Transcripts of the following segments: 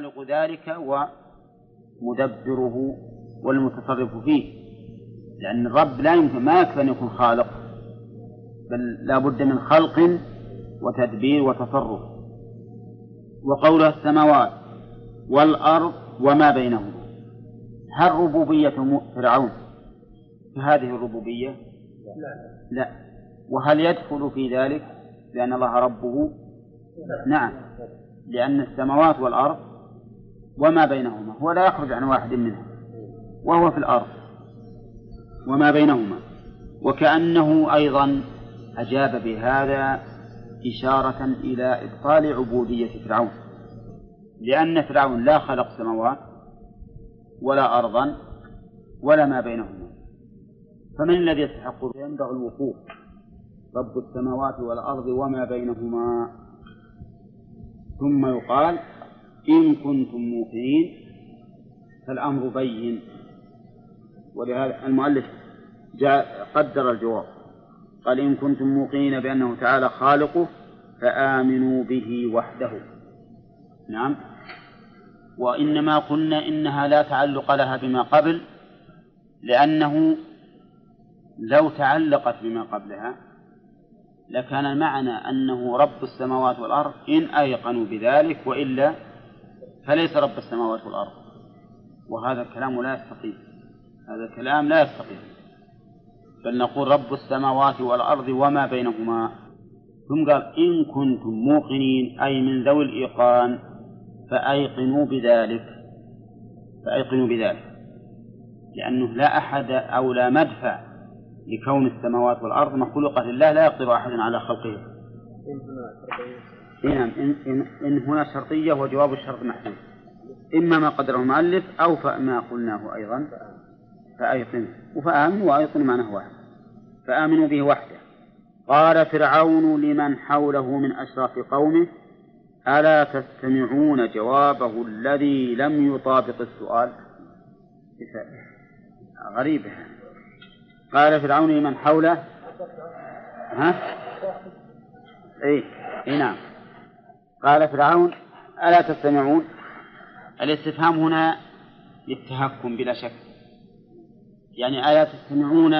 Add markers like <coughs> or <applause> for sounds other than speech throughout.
خالق ذلك ومدبره والمتصرف فيه. لأن الرب لا يمكن ما يكفي أن يكون خالق بل لا بد من خلق وتدبير وتصرف. وقولها السماوات والأرض وما بينهما. هل ربوبية فرعون؟ كهذه الربوبية؟ لا. وهل يدخل في ذلك؟ لأن الله ربه؟ نعم. لأن السماوات والأرض وما بينهما هو لا يخرج عن واحد منها وهو في الأرض وما بينهما. وكأنه أيضا أجاب بهذا إشارة إلى إبطال عبودية فرعون لأن فرعون لا خلق سماوات ولا أرضا ولا ما بينهما. فمن الذي يستحق ينبغي الوقوف رب السماوات والأرض وما بينهما. ثم يقال إن كنتم موقنين فالأمر بين ولهذا المؤلف جاء قدر الجواب قال إن كنتم موقنين بأنه تعالى خالقه فآمنوا به وحده. نعم. وإنما قلنا إنها لا تعلق لها بما قبل لأنه لو تعلقت بما قبلها لكان المعنى أنه رب السماوات والأرض إن أيقنوا بذلك وإلا فليس رب السماوات والأرض. وهذا الكلام لا يستقيم. هذا الكلام لا يستقيم. بل نقول رب السماوات والأرض وما بينهما. ثم قال إن كنتم موقنين أي من ذوي الإيقان فأيقنوا بذلك. فأيقنوا بذلك. لأنه لا أحد أو لا مدفع لكون السماوات والأرض مخلوقة لله لا يقدر أحد على خلقها نعم. إن, إن, إن هنا شرطية وجواب الشرط محدود إما ما قدره المؤلف أو ما قلناه أيضا. فأيقن. وفآمنوا وأيقن معناه واحد. فآمنوا به وحده. قال فرعون لمن حوله من أشراف قومه ألا تستمعون جوابه الذي لم يطابق السؤال؟ غريبة قال فرعون لمن حوله؟ ها؟ اي اي نعم. قال فرعون ألا تستمعون؟ الاستفهام هنا للتهكم بلا شك. يعني ألا تستمعون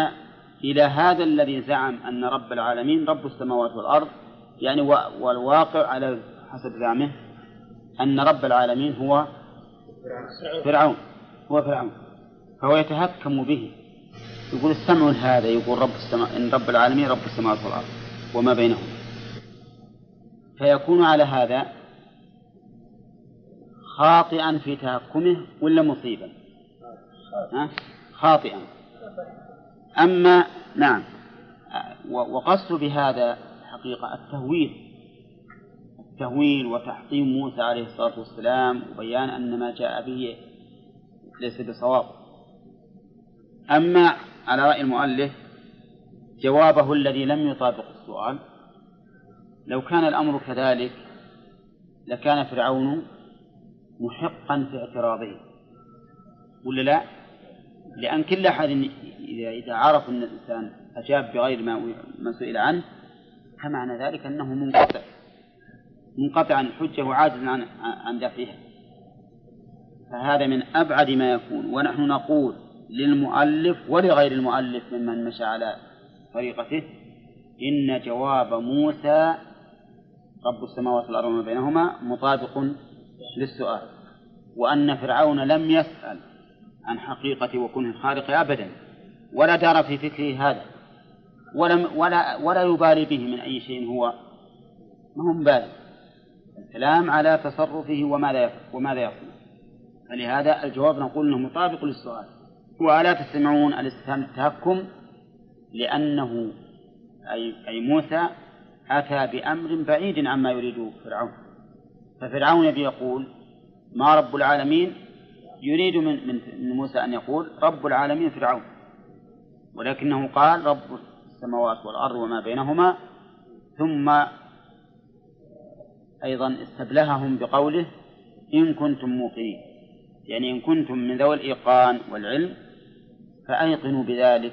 إلى هذا الذي زعم أن رب العالمين رب السماوات والأرض يعني والواقع على حسب زعمه أن رب العالمين هو فرعون هو فرعون. فهو يتهكم به. يقول استمعوا هذا يقول رب السماء إن رب العالمين رب السماوات والأرض وما بينهما. فيكون على هذا خاطئا في تهكمه ولا مصيبا؟ خاطئا. أما نعم. وقصد بهذا حقيقة التهويل. التهويل وتحطيم موسى عليه الصلاة والسلام وبيان أن ما جاء به ليس بصواب. أما على رأي المؤلف جوابه الذي لم يطابق السؤال لو كان الأمر كذلك لكان فرعون محقا في اعتراضه ولا لا؟ لأن كل أحد إذا عرف أن الإنسان أجاب بغير ما ما سئل عنه فمعنى ذلك أنه منقطع منقطع عن الحجة وعاجز عن عن دفعها فهذا من أبعد ما يكون ونحن نقول للمؤلف ولغير المؤلف ممن مشى على طريقته إن جواب موسى رب السماوات والأرض وما بينهما مطابق للسؤال. وأن فرعون لم يسأل عن حقيقة وكونه الخالق أبدا ولا دار في فكره هذا ولم ولا ولا يبالي به من أي شيء هو. ما هو مبالي الكلام على تصرفه وماذا وماذا يفعل فلهذا الجواب نقول إنه مطابق للسؤال. وألا تستمعون الاستفهام التهكم لأنه أي أي موسى أتى بأمر بعيد عما يريد فرعون. ففرعون يبي يقول ما رب العالمين يريد من من موسى أن يقول رب العالمين فرعون. ولكنه قال رب السماوات والأرض وما بينهما. ثم أيضا استبلههم بقوله إن كنتم موقنين. يعني إن كنتم من ذوي الإيقان والعلم فأيقنوا بذلك.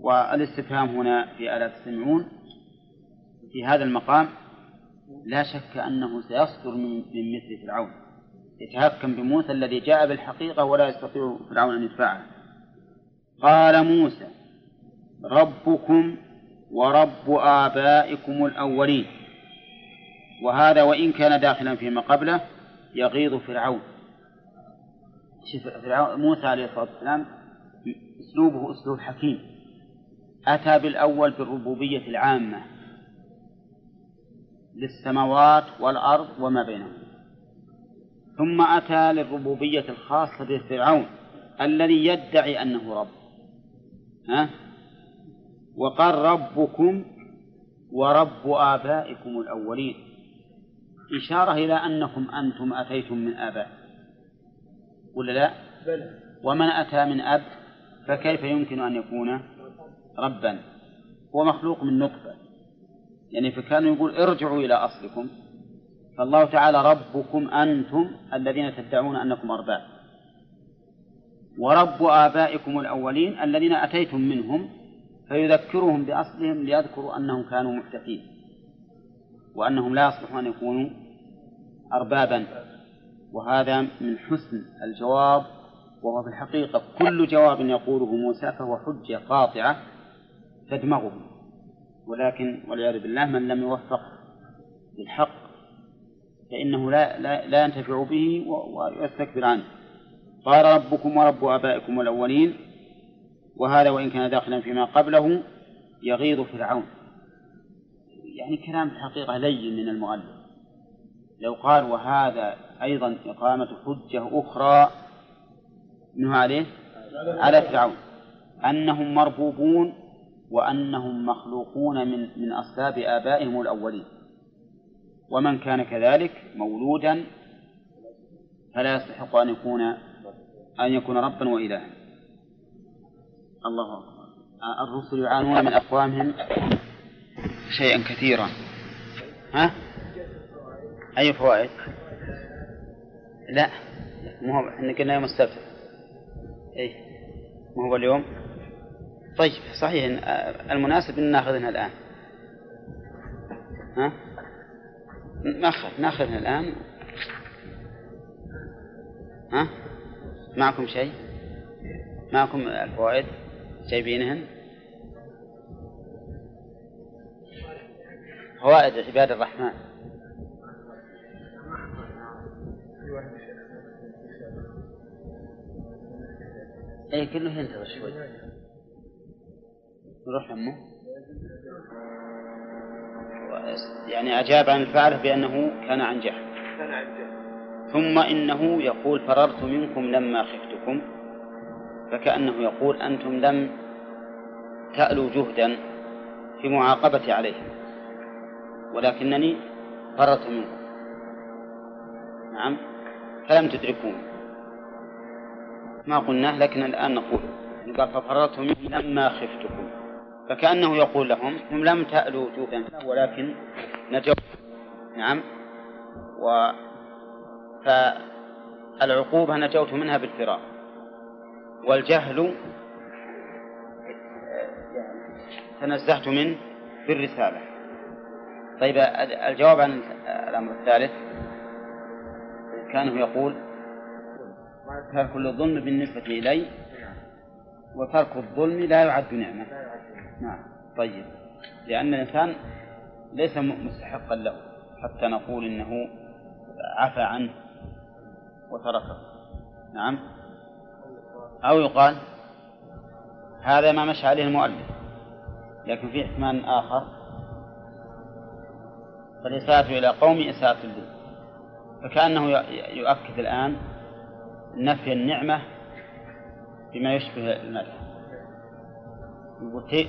والاستفهام هنا في ألا تستمعون في هذا المقام لا شك أنه سيصدر من, مثل فرعون يتهكم بموسى الذي جاء بالحقيقة ولا يستطيع فرعون أن يدفعها قال موسى ربكم ورب آبائكم الأولين. وهذا وإن كان داخلا فيما قبله يغيظ فرعون. شوف فرعون موسى عليه الصلاة والسلام أسلوبه أسلوب حكيم. أتى بالأول بالربوبية العامة. للسماوات والأرض وما بينهما ثم أتى للربوبية الخاصة بفرعون الذي يدعي أنه رب. ها؟ وقال ربكم ورب آبائكم الأولين. إشارة إلى أنكم أنتم أتيتم من آباء. ولا لا؟ بلى. ومن أتى من أب فكيف يمكن أن يكون ربا؟ هو مخلوق من نطفة. يعني فكان يقول ارجعوا إلى أصلكم. فالله تعالى ربكم أنتم الذين تدعون أنكم أرباب. ورب آبائكم الأولين الذين أتيتم منهم فيذكرهم بأصلهم ليذكروا أنهم كانوا محدثين وأنهم لا يصلحون أن يكونوا أربابا. وهذا من حسن الجواب. وهو في الحقيقة كل جواب يقوله موسى فهو حجة قاطعة تدمغه. ولكن والعياذ بالله من لم يوفق للحق فإنه لا, لا, لا ينتفع به ويستكبر عنه. قال ربكم ورب آبائكم الأولين وهذا وإن كان داخلا فيما قبله يغيظ فرعون. يعني كلام الحقيقة لين من المؤلف. لو قال وهذا أيضا إقامة حجة أخرى منه عليه؟ على فرعون. أنهم مربوبون وأنهم مخلوقون من من أصلاب آبائهم الأولين. ومن كان كذلك مولودا فلا يستحق أن يكون أن يكون ربا وإلها. الله أكبر. الرسل يعانون من أقوامهم شيئا كثيرا. ها؟ أي فوائد؟ لا. مو هو إحنا قلنا يوم السبت. اي مو هو اليوم؟ طيب صحيح. المناسب إن ناخذها الآن. ها؟ ناخذ ناخذها الآن. ها؟ معكم شيء؟ معكم الفوائد؟ جايبينهن؟ فوائد عباد الرحمن. اي كله ينتظر شوي. نروح امه يعني أجاب عن الفعل بأنه كان عن جهل. كان عن جهل. ثم إنه يقول فررت منكم لما خفتكم. فكأنه يقول أنتم لم تألوا جهدا في معاقبتي عليهم. ولكنني فررت منكم. نعم. فلم تدركوني ما قلناه لكن الآن نقول. قال ففررت منكم لما خفتكم. فكأنه يقول لهم هم لم تألوا جودا ولكن نجوا. نعم. و فالعقوبة نجوت منها بالفرار والجهل تنزهت منه بالرسالة. طيب الجواب عن الأمر الثالث كأنه يقول ترك الظلم بالنسبة إلي وترك الظلم لا يعد نعمة نعم. طيب. لأن الإنسان ليس مستحقا له. حتى نقول إنه عفى عنه وتركه. نعم. أو يقال هذا ما مشى عليه المؤلف. لكن في احتمال آخر فالإساءة إلى قوم إساءة لي فكأنه يؤكد الآن نفي النعمة بما يشبه المدح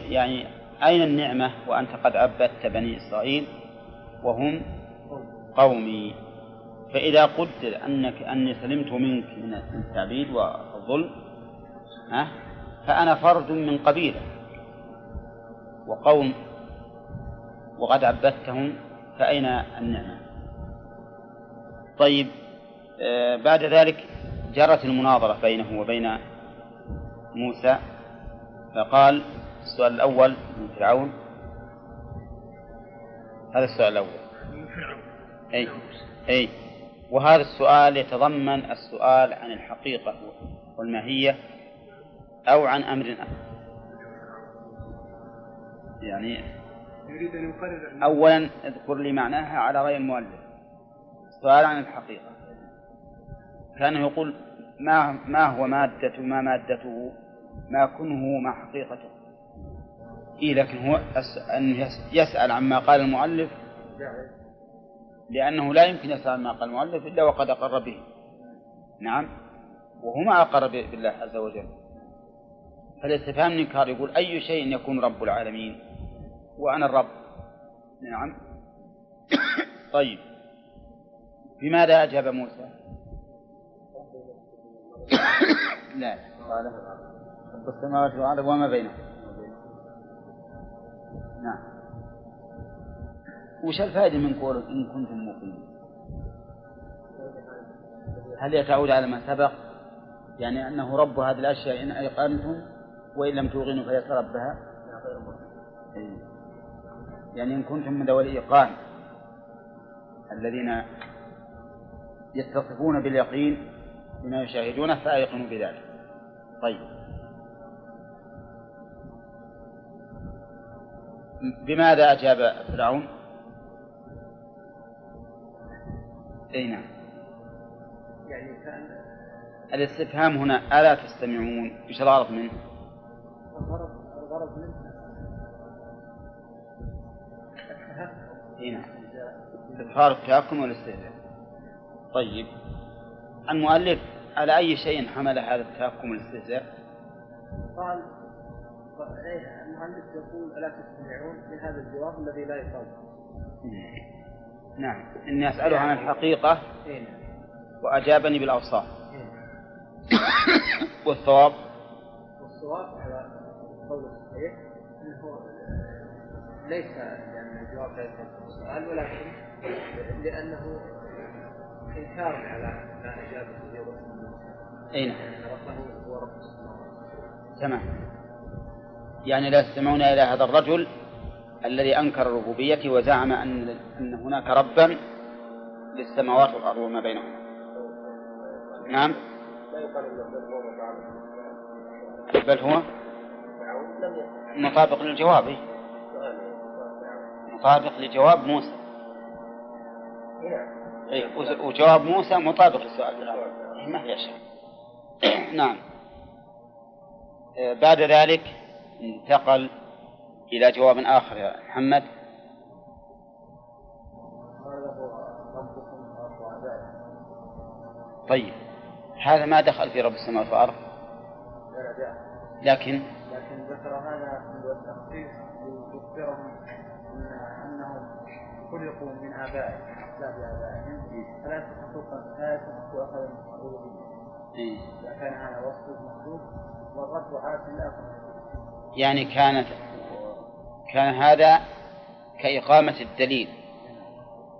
يعني أين النعمة وأنت قد عبدت بني إسرائيل وهم قومي؟ فإذا قدر أنك أني سلمت منك من التعبيد والظلم ها فأنا فرد من قبيلة وقوم وقد عبدتهم فأين النعمة؟ طيب آه بعد ذلك جرت المناظرة بينه وبين موسى فقال السؤال الأول من فرعون. هذا السؤال الأول. أي أي وهذا السؤال يتضمن السؤال عن الحقيقة والماهية أو عن أمر آخر. يعني أولا اذكر لي معناها على رأي المؤلف. سؤال عن الحقيقة. كان يقول ما ما هو مادة ما مادته؟ ما كنه ما حقيقته إيه لكن هو أن يسأل عما قال المؤلف. لأنه لا يمكن يسأل عما قال المؤلف إلا وقد أقر به. نعم. وهو ما أقر بالله عز وجل. فالاستفهام الإنكار يقول أي شيء يكون رب العالمين؟ وأنا الرب. نعم. <coughs> طيب. بماذا أجاب موسى؟ <coughs> لا. قال رب السماوات والأرض وما بينهم نعم. وش الفائدة من قوله إن كنتم موقنين هل يتعود على ما سبق؟ يعني أنه رب هذه الأشياء إن أيقنتم وإن لم توقنوا فليس ربها؟ إيه. يعني إن كنتم من ذوي الإيقان الذين يتصفون باليقين بما يشاهدونه فأيقنوا بذلك. طيب. بماذا أجاب فرعون؟ أي نعم يعني كان الاستفهام هنا ألا تستمعون إيش الغرض منه؟ الغرض الغرض منه أي نعم إظهار التهكم والاستهزاء طيب المؤلف على أي شيء حمل هذا التهكم والاستهزاء؟ قال المؤلف يقول ألا تستمعون لهذا الجواب الذي لا يقال. نعم. إني أسأله عن الحقيقة إيه. وأجابني بالأوصاف. إيه. والصواب؟ والصواب على القول الصحيح أنه ليس لأن الجواب ليس السؤال ولكن لأنه إنكار على ما أجاب به رسول أي نعم. ربه هو رب تمام. يعني لا يستمعون إلى هذا الرجل الذي أنكر الربوبية وزعم أن أن هناك ربا للسماوات والأرض وما بينهما. نعم. بل هو مطابق للجواب. مطابق لجواب موسى. إيه وجواب موسى مطابق للسؤال. الأول ما شيء. <clears throat> نعم. بعد ذلك انتقل إلى جواب آخر يا محمد. طيب هذا ما دخل في رب السماوات والأرض. لكن؟ لكن ذكر هذا التخصيص ليخبرهم أنهم خلقوا من آبائهم أسباب آبائهم. فلا يستحقوا لا يستحقوا أخذ الربوبية. إذا كان هذا وصف مكتوب والرد عاد لا يعني كانت كان هذا كإقامة الدليل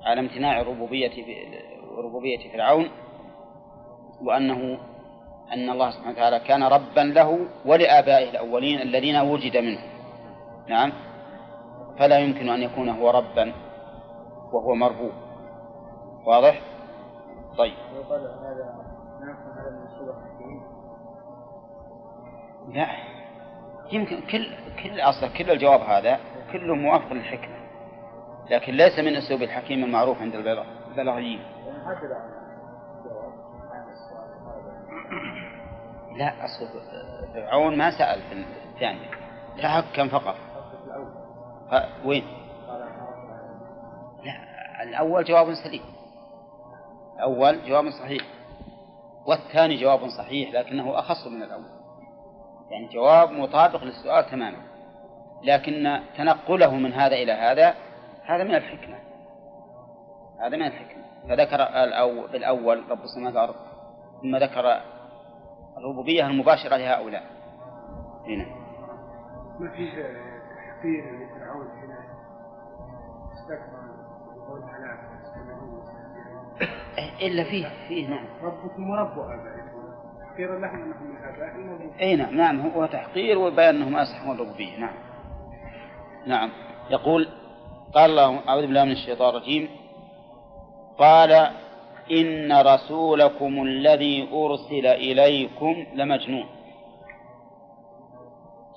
على امتناع الربوبية ربوبية فرعون وأنه أن الله سبحانه وتعالى كان ربا له ولآبائه الأولين الذين وجد منهم نعم. فلا يمكن أن يكون هو ربا وهو مربوب. واضح؟ طيب. لا. يمكن كل كل أصل كل الجواب هذا كله موافق للحكمة لكن ليس من أسلوب الحكيم المعروف عند البلاغيين. لا أصل فرعون ما سأل في الثانية تحكم فقط. وين؟ لا الأول جواب سليم الأول جواب صحيح والثاني جواب صحيح لكنه أخص من الأول. يعني جواب مطابق للسؤال تماما. لكن تنقله من هذا إلى هذا هذا من الحكمة. هذا من الحكمة. فذكر الأول بالأول رب السماوات والأرض ثم ذكر الربوبية المباشرة لهؤلاء. هنا ما فيه تحقير لفرعون هنا؟ استكبر وقول إلا فيه فيه نعم. ربكم ورب آبائكم تحقيرا لهم أنهم من أي نعم نعم هو تحقير وبيان أنهم اسحقوا الربوبية. نعم. نعم. يقول قال الله أعوذ بالله من الشيطان الرجيم. قال إن رسولكم الذي أرسل إليكم لمجنون.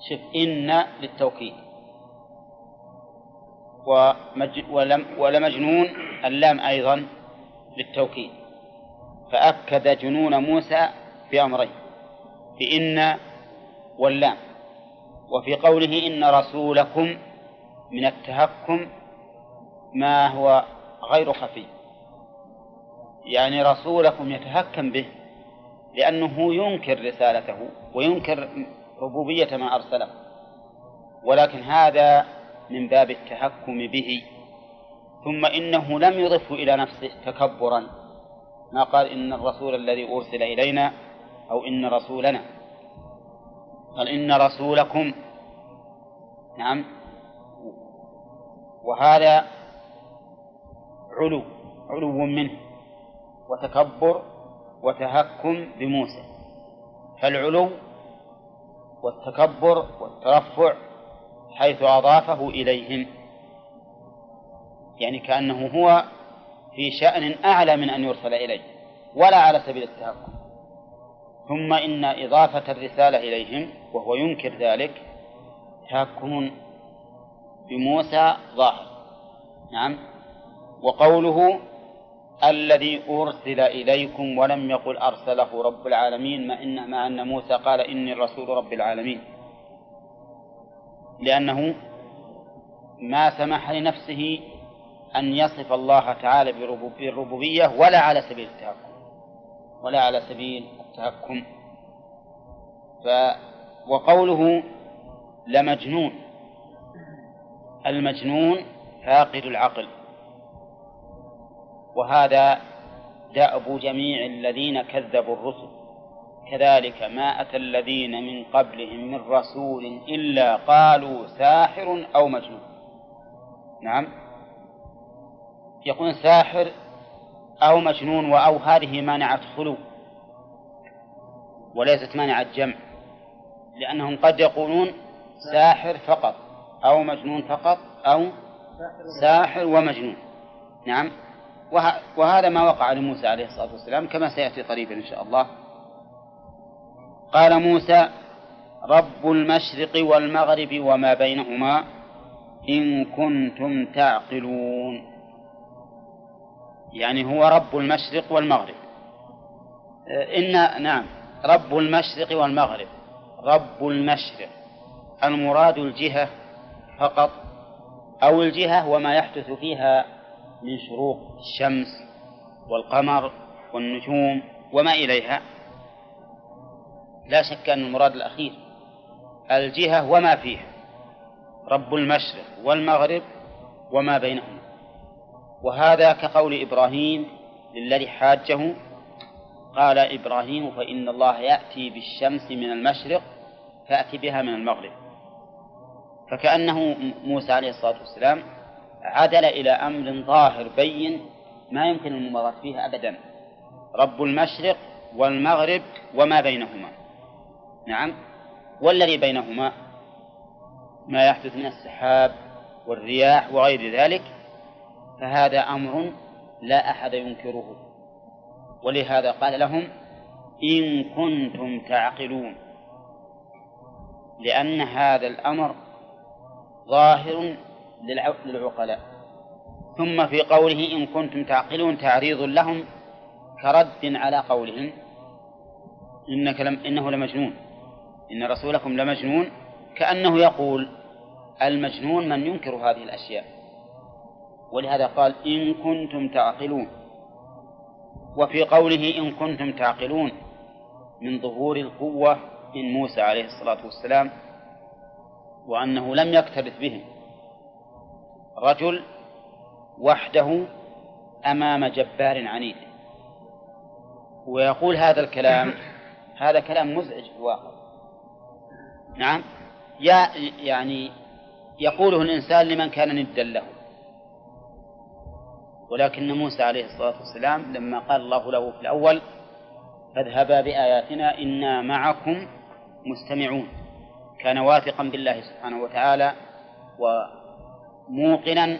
شف إن للتوكيد. ومج... ولم... ولمجنون اللام أيضا للتوكيد. فأكد جنون موسى بأمرين بإن واللام وفي قوله إن رسولكم من التهكم ما هو غير خفي. يعني رسولكم يتهكم به لأنه ينكر رسالته وينكر ربوبية ما أرسله ولكن هذا من باب التهكم به. ثم إنه لم يضفه إلى نفسه تكبرا ما قال إن الرسول الذي أرسل إلينا أو إن رسولنا. قال إن رسولكم. نعم. وهذا علو علو منه. وتكبر وتهكم بموسى. فالعلو والتكبر والترفع حيث أضافه إليهم. يعني كأنه هو في شأن أعلى من أن يرسل إليه ولا على سبيل التهكم. ثم إن إضافة الرسالة إليهم وهو ينكر ذلك تهكم بموسى ظاهر. نعم. وقوله الذي أرسل إليكم ولم يقل أرسله رب العالمين ما إن مع أن موسى قال إني الرسول رب العالمين. لأنه ما سمح لنفسه أن يصف الله تعالى بالربوبية ولا على سبيل التهكم ولا على سبيل التهكم. ف وقوله لمجنون. المجنون فاقد العقل. وهذا دأب جميع الذين كذبوا الرسل. كذلك ما أتى الذين من قبلهم من رسول إلا قالوا ساحر أو مجنون. نعم. يقول ساحر أو مجنون وأو هذه مانعة خلو وليست مانعة جمع لأنهم قد يقولون ساحر فقط أو مجنون فقط أو ساحر ومجنون. نعم. وهذا ما وقع لموسى عليه الصلاة والسلام كما سيأتي قريبا إن شاء الله. قال موسى رب المشرق والمغرب وما بينهما إن كنتم تعقلون. يعني هو رب المشرق والمغرب. إن نعم رب المشرق والمغرب. رب المشرق. المراد الجهة فقط أو الجهة وما يحدث فيها من شروق الشمس والقمر والنجوم وما إليها. لا شك أن المراد الأخير الجهة وما فيها رب المشرق والمغرب وما بينهما. وهذا كقول إبراهيم للذي حاجة قال إبراهيم فإن الله يأتي بالشمس من المشرق فأتي بها من المغرب. فكأنه موسى عليه الصلاة والسلام عدل إلى أمر ظاهر بين ما يمكن الممارسة فيه أبدا رب المشرق والمغرب وما بينهما. نعم. والذي بينهما ما يحدث من السحاب والرياح وغير ذلك فهذا أمر لا أحد ينكره. ولهذا قال لهم إن كنتم تعقلون لأن هذا الأمر ظاهر للعقلاء. ثم في قوله إن كنتم تعقلون تعريض لهم كرد على قولهم إنك لم إنه لمجنون. إن رسولكم لمجنون كأنه يقول المجنون من ينكر هذه الأشياء. ولهذا قال إن كنتم تعقلون. وفي قوله إن كنتم تعقلون من ظهور القوة من موسى عليه الصلاة والسلام وأنه لم يكترث بهم. رجل وحده أمام جبار عنيد. ويقول هذا الكلام هذا كلام مزعج في الواقع. نعم؟ يعني يقوله الإنسان لمن كان ندا له. ولكن موسى عليه الصلاة والسلام لما قال الله له في الأول فاذهبا بآياتنا إنا معكم مستمعون. كان واثقا بالله سبحانه وتعالى وموقنا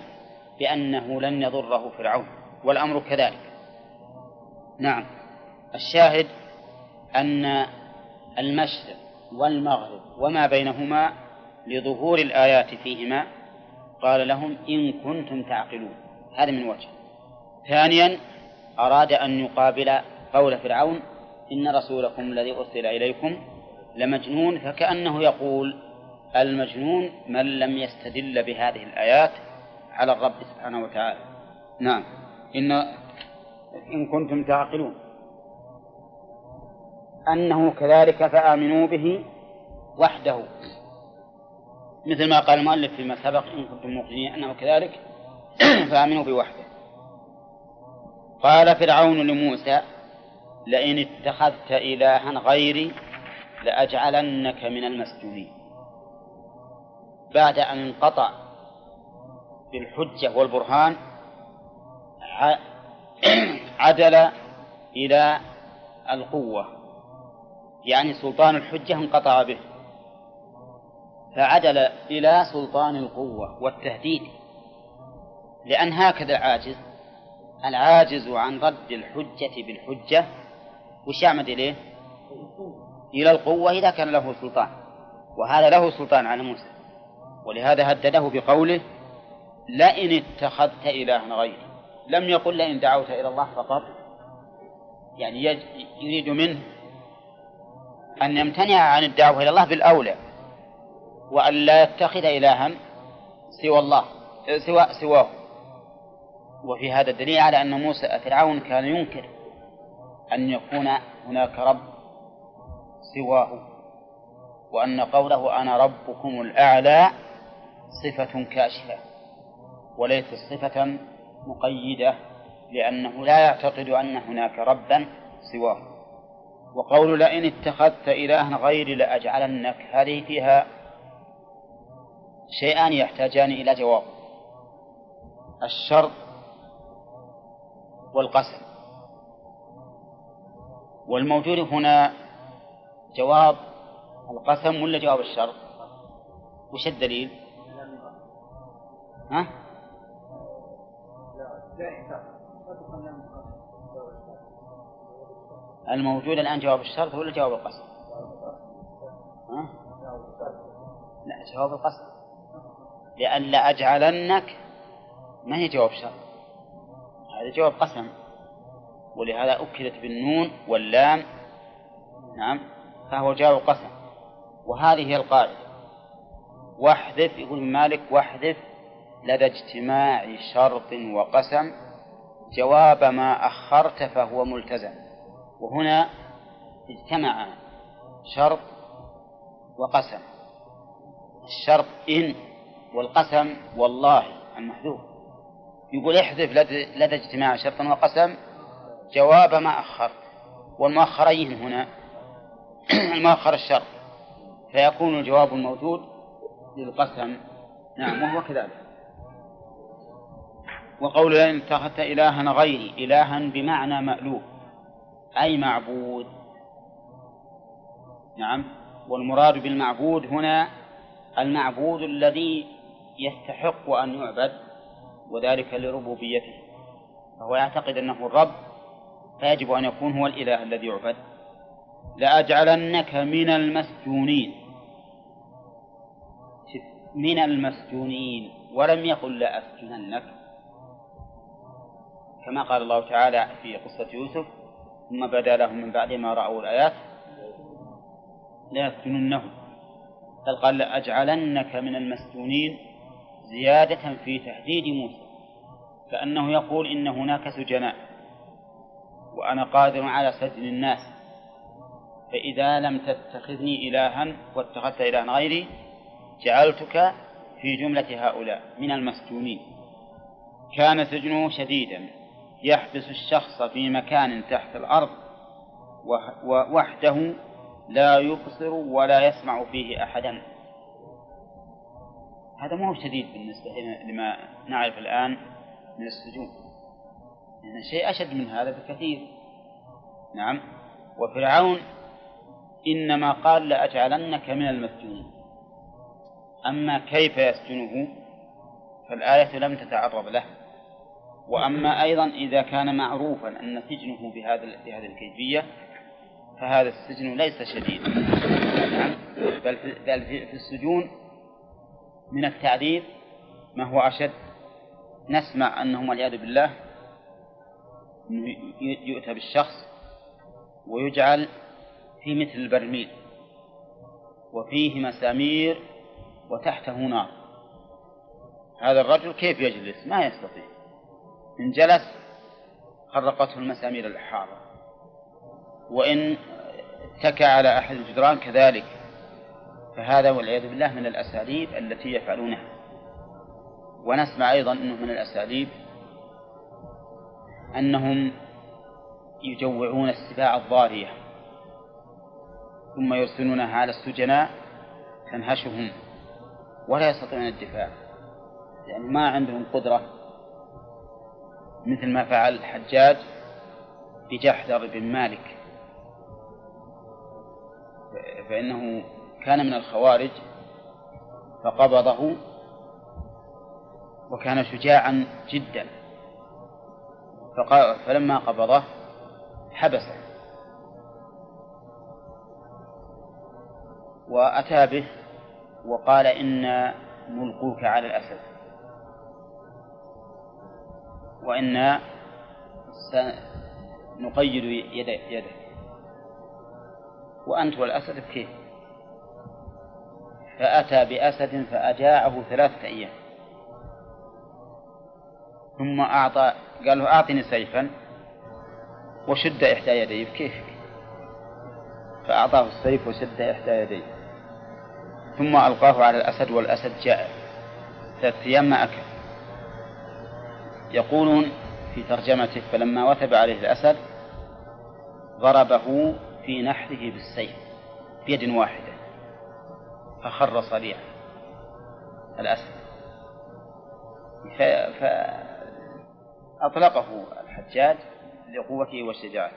بأنه لن يضره فرعون والأمر كذلك. نعم الشاهد أن المشرق والمغرب وما بينهما لظهور الآيات فيهما قال لهم إن كنتم تعقلون. هذا من وجه. ثانيا أراد أن يقابل قول فرعون إن رسولكم الذي أرسل إليكم لمجنون فكأنه يقول المجنون من لم يستدل بهذه الآيات على الرب سبحانه وتعالى. نعم. إن إن كنتم تعقلون. أنه كذلك فآمنوا به وحده. مثل ما قال المؤلف فيما سبق إن كنتم موقنين أنه كذلك <coughs> فآمنوا بوحده قال فرعون لموسى لئن اتخذت إلها غيري لأجعلنك من المسجونين. بعد أن انقطع بالحجة والبرهان عدل إلى القوة. يعني سلطان الحجة انقطع به. فعدل إلى سلطان القوة والتهديد. لأن هكذا العاجز العاجز عن رد الحجة بالحجة وش يعمد إليه؟ إلى القوة إذا كان له سلطان. وهذا له سلطان على موسى. ولهذا هدده بقوله لئن اتخذت إلها غيري. لم يقل لئن دعوت إلى الله فقط. يعني يريد منه أن يمتنع عن الدعوة إلى الله بالأولى وأن لا يتخذ إلها سوى الله سوى سواه. وفي هذا الدليل على أن موسى فرعون كان ينكر أن يكون هناك رب سواه وأن قوله أنا ربكم الأعلى صفة كاشفة وليست صفة مقيدة لأنه لا يعتقد أن هناك ربا سواه. وقول لئن اتخذت إلها غيري لأجعلنك هذه فيها شيئان يحتاجان إلى جواب. الشرط والقسم والموجود هنا جواب القسم ولا جواب الشرط؟ وش الدليل؟ ها؟ الموجود الآن جواب الشرط ولا جواب القسم؟ ها؟ لا جواب القسم. لأن لأجعلنك ما هي جواب شرط هذا جواب قسم. ولهذا أكدت بالنون واللام. نعم. فهو جواب قسم. وهذه هي القاعدة. واحذف يقول مالك واحذف لدى اجتماع شرط وقسم. جواب ما أخرت فهو ملتزم. وهنا اجتمع شرط وقسم. الشرط إن والقسم والله المحذوف. يقول احذف لدى اجتماع شرط وقسم جواب ما أخرت والمؤخرين هنا؟ <clears throat> المؤخر الشرط. فيكون الجواب الموجود للقسم. نعم وهو كذلك. وقول لئن اتخذت إلها غيري إلها بمعنى مألوف أي معبود. نعم والمراد بالمعبود هنا المعبود الذي يستحق أن يعبد. وذلك لربوبيته فهو يعتقد أنه الرب فيجب أن يكون هو الإله الذي يعبد. لأجعلنك من المسجونين. من المسجونين ولم يقل لأسجننك. كما قال الله تعالى في قصة يوسف ثم بدا لهم من بعد ما رأوا الآيات ليسجننه بل قال لأجعلنك من المسجونين. زيادة في تهديد موسى كأنه يقول إن هناك سجناء وأنا قادر على سجن الناس فإذا لم تتخذني إلها واتخذت إلها غيري جعلتك في جملة هؤلاء من المسجونين. كان سجنه شديدا يحبس الشخص في مكان تحت الأرض وحده لا يبصر ولا يسمع فيه أحدا. هذا ما هو شديد بالنسبة لما نعرف الآن من السجون. يعني شيء أشد من هذا بكثير. نعم. وفرعون إنما قال لأجعلنك من المسجونين. أما كيف يسجنه؟ فالآية لم تتعرض له. وأما أيضا إذا كان معروفا أن سجنه بهذا بهذه الكيفية فهذا السجن ليس شديدا نعم. بل في السجون من التعذيب ما هو أشد؟ نسمع أنه والعياذ بالله يؤتى بالشخص ويجعل في مثل البرميل وفيه مسامير وتحته نار. هذا الرجل كيف يجلس؟ ما يستطيع. إن جلس خرقته المسامير الحارة. وإن اتكى على أحد الجدران كذلك. فهذا والعياذ بالله من الأساليب التي يفعلونها. ونسمع أيضا أنه من الأساليب أنهم يجوعون السباع الضارية ثم يرسلونها على السجناء تنهشهم ولا يستطيعون الدفاع يعني ما عندهم قدرة مثل ما فعل الحجاج بجحدر بن مالك. فإنه كان من الخوارج فقبضه وكان شجاعا جدا. فلما قبضه حبسه. وأتى به وقال إنا ملقوك على الأسد. وإنا سنقيد يدك وأنت والأسد كيف فأتى بأسد فأجاعه ثلاثة أيام. ثم أعطى قال له أعطني سيفا وشد إحدى يديه. كيف؟ فأعطاه السيف وشد إحدى يديه. ثم ألقاه على الأسد والأسد جاء. ثلاثة أيام ما أكل. يقولون في ترجمته فلما وثب عليه الأسد ضربه في نحره بالسيف بيد واحدة. فخر صريعا الأسد. فأطلقه الحجاج لقوته وشجاعته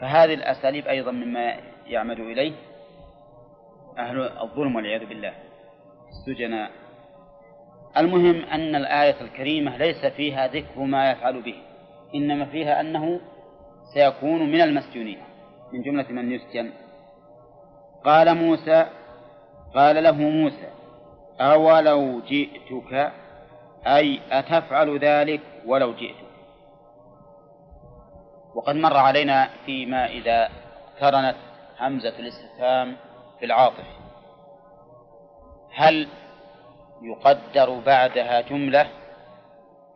فهذه الأساليب أيضا مما يعمد إليه أهل الظلم والعياذ بالله السجناء. المهم أن الآية الكريمة ليس فيها ذكر ما يفعل به إنما فيها أنه سيكون من المسجونين من جملة من يسجن. قال موسى قال له موسى أولو جئتك؟ أي أتفعل ذلك ولو جئتك؟ وقد مر علينا فيما إذا اقترنت همزة الاستفهام بالعاطف هل يقدر بعدها جملة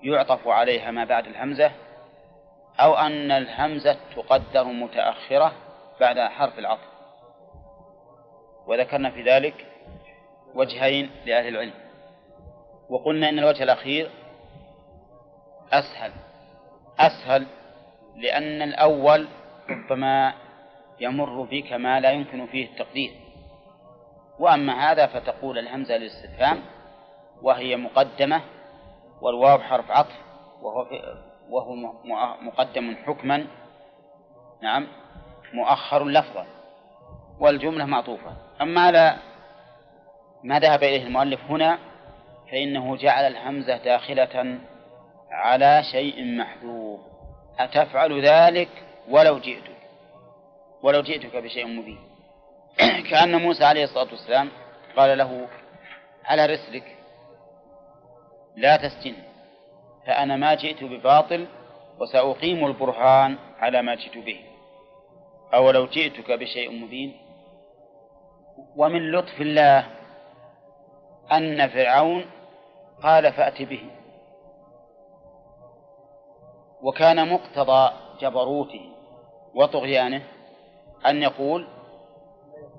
يعطف عليها ما بعد الهمزة؟ أو أن الهمزة تقدر متأخرة بعد حرف العطف؟ وذكرنا في ذلك وجهين لأهل العلم. وقلنا إن الوجه الأخير أسهل أسهل لأن الأول ربما يمر بك ما لا يمكن فيه التقدير. وأما هذا فتقول الهمزة للاستفهام وهي مقدمة والواو حرف عطف وهو وهو مقدم حكما نعم مؤخر لفظا والجملة معطوفة. أما على ما ذهب إليه المؤلف هنا فإنه جعل الهمزة داخلة على شيء محذوف. أتفعل ذلك ولو جئتك؟ ولو جئتك بشيء مبين. <clears throat> كأن موسى عليه الصلاة والسلام قال له على رسلك لا تسجن فأنا ما جئت بباطل وسأقيم البرهان على ما جئت به. أو لو جئتك بشيء مبين؟ ومن لطف الله أن فرعون قال فأت به. وكان مقتضى جبروته وطغيانه أن يقول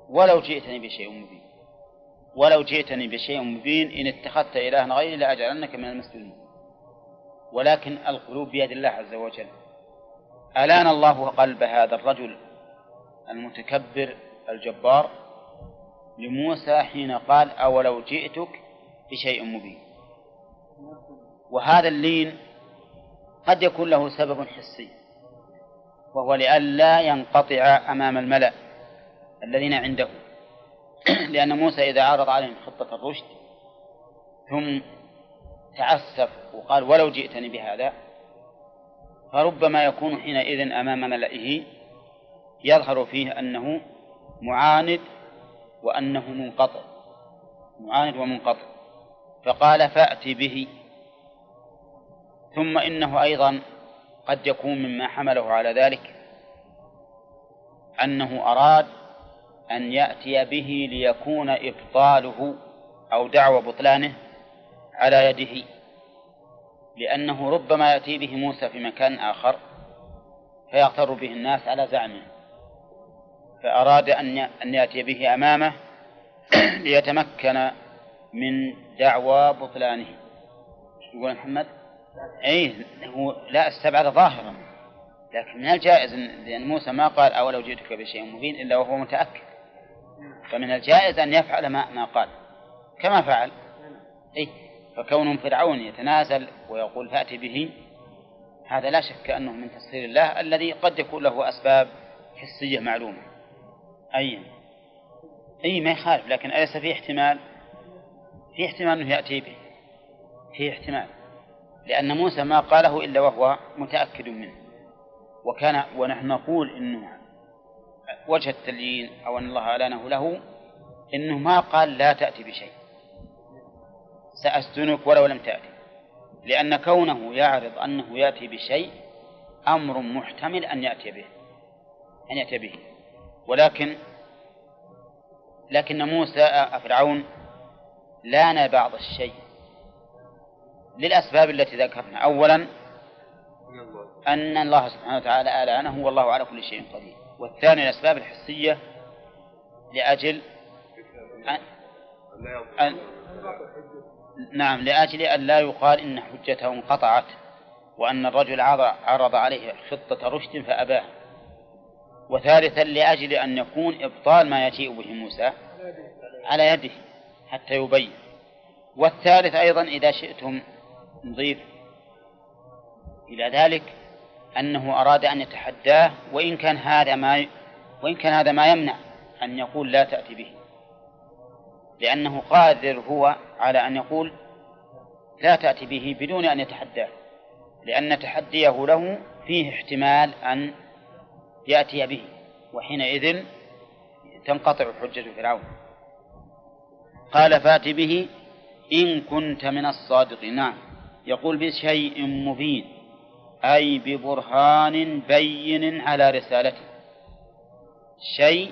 ولو جئتني بشيء مبين ولو جئتني بشيء مبين إن اتخذت إلها غيري لأجعلنك من المسلمين. ولكن القلوب بيد الله عز وجل. ألان الله قلب هذا الرجل المتكبر الجبار؟ لموسى حين قال أولو جئتك بشيء مبين. وهذا اللين قد يكون له سبب حسي وهو لئلا ينقطع أمام الملأ الذين عنده. <clears throat> لأن موسى إذا عرض عليهم خطة الرشد ثم تعسف وقال ولو جئتني بهذا فربما يكون حينئذ أمام ملئه يظهر فيه أنه معاند وأنه منقطع معاند ومنقطع. فقال فأت به. ثم إنه أيضا قد يكون مما حمله على ذلك أنه أراد أن يأتي به ليكون إبطاله أو دعوى بطلانه على يده لأنه ربما يأتي به موسى في مكان آخر فيغتر به الناس على زعمه. فأراد أن يأتي به أمامه <clears throat> ليتمكن من دعوى بطلانه. يقول محمد؟ أي هو لا استبعد ظاهرا لكن من الجائز لأن موسى ما قال أولو جئتك بشيء مبين إلا وهو متأكد. فمن الجائز أن يفعل ما ما قال. كما فعل. أي فكون فرعون يتنازل ويقول فأتي به هذا لا شك أنه من تسخير الله الذي قد يكون له أسباب حسية معلومة. أي أي ما يخالف لكن أليس في احتمال؟ في احتمال أنه يأتي به. في احتمال. لأن موسى ما قاله إلا وهو متأكد منه. وكان ونحن نقول إنه وجه التليين أو أن الله أعلنه له إنه ما قال لا تأتي بشيء. سأستنك ولو لم تأتي. لأن كونه يعرض أنه يأتي بشيء أمر محتمل أن يأتي به أن يأتي به. ولكن لكن موسى فرعون لأن بعض الشيء للأسباب التي ذكرنا. أولا أن الله سبحانه وتعالى آلانه والله على كل شيء قدير. والثاني الأسباب الحسية لأجل أن, أن نعم لأجل أن لا يقال إن حجته انقطعت وأن الرجل عرض عليه خطة رشد فأباه. وثالثا لأجل أن يكون إبطال ما يجيء به موسى على يده حتى يبين. والثالث أيضا إذا شئتم نضيف إلى ذلك أنه أراد أن يتحداه وإن كان هذا ما وإن كان هذا ما يمنع أن يقول لا تأتي به. لأنه قادر هو على أن يقول لا تأتي به بدون أن يتحداه. لأن تحديه له فيه احتمال أن يأتي به وحينئذ تنقطع حجة فرعون. قال فات به إن كنت من الصادقين. نعم. يقول بشيء مبين أي ببرهان بين على رسالته. شيء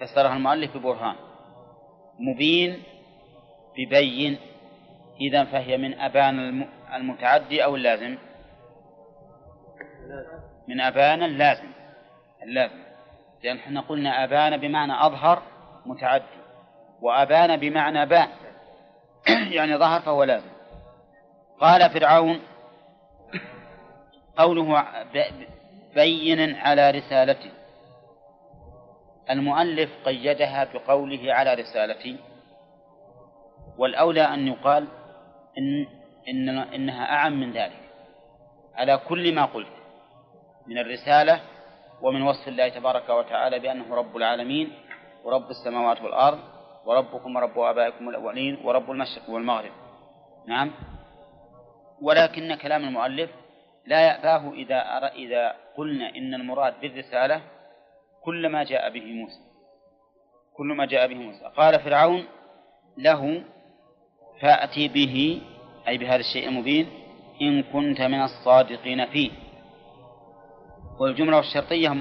فسرها المؤلف ببرهان. مبين ببين إذا فهي من أبان المتعدي أو اللازم؟ من أبان اللازم. اللازم لأن إحنا قلنا أبان بمعنى أظهر متعدي وأبان بمعنى بان <clears throat> يعني ظهر فهو لازم قال فرعون قوله بين على رسالته المؤلف قيدها بقوله على رسالتي. والأولى أن يقال إن, إن إنها أعم من ذلك. على كل ما قلت. من الرسالة ومن وصف الله تبارك وتعالى بأنه رب العالمين ورب السماوات والأرض وربكم ورب آبائكم الأولين ورب المشرق والمغرب. نعم. ولكن كلام المؤلف لا يأباه إذا أرى إذا قلنا إن المراد بالرسالة كل ما جاء به موسى. كل ما جاء به موسى. قال فرعون له فأتي به أي بهذا الشيء المبين إن كنت من الصادقين فيه. والجملة الشرطية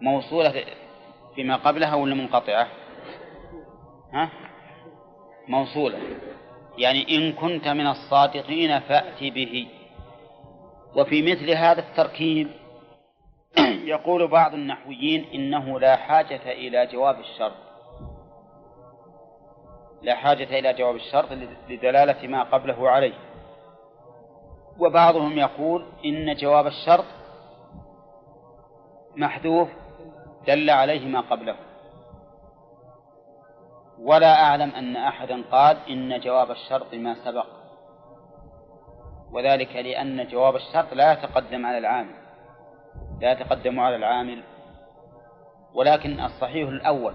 موصولة فيما قبلها ولا منقطعة؟ ها؟ موصولة يعني إن كنت من الصادقين فأت به وفي مثل هذا التركيب <clears throat> يقول بعض النحويين إنه لا حاجة إلى جواب الشرط لا حاجة إلى جواب الشرط لدلالة ما قبله عليه وبعضهم يقول إن جواب الشرط محذوف دل عليه ما قبله. ولا أعلم أن أحدا قال إن جواب الشرط ما سبق. وذلك لأن جواب الشرط لا يتقدم على العامل لا يتقدم على العامل. ولكن الصحيح الأول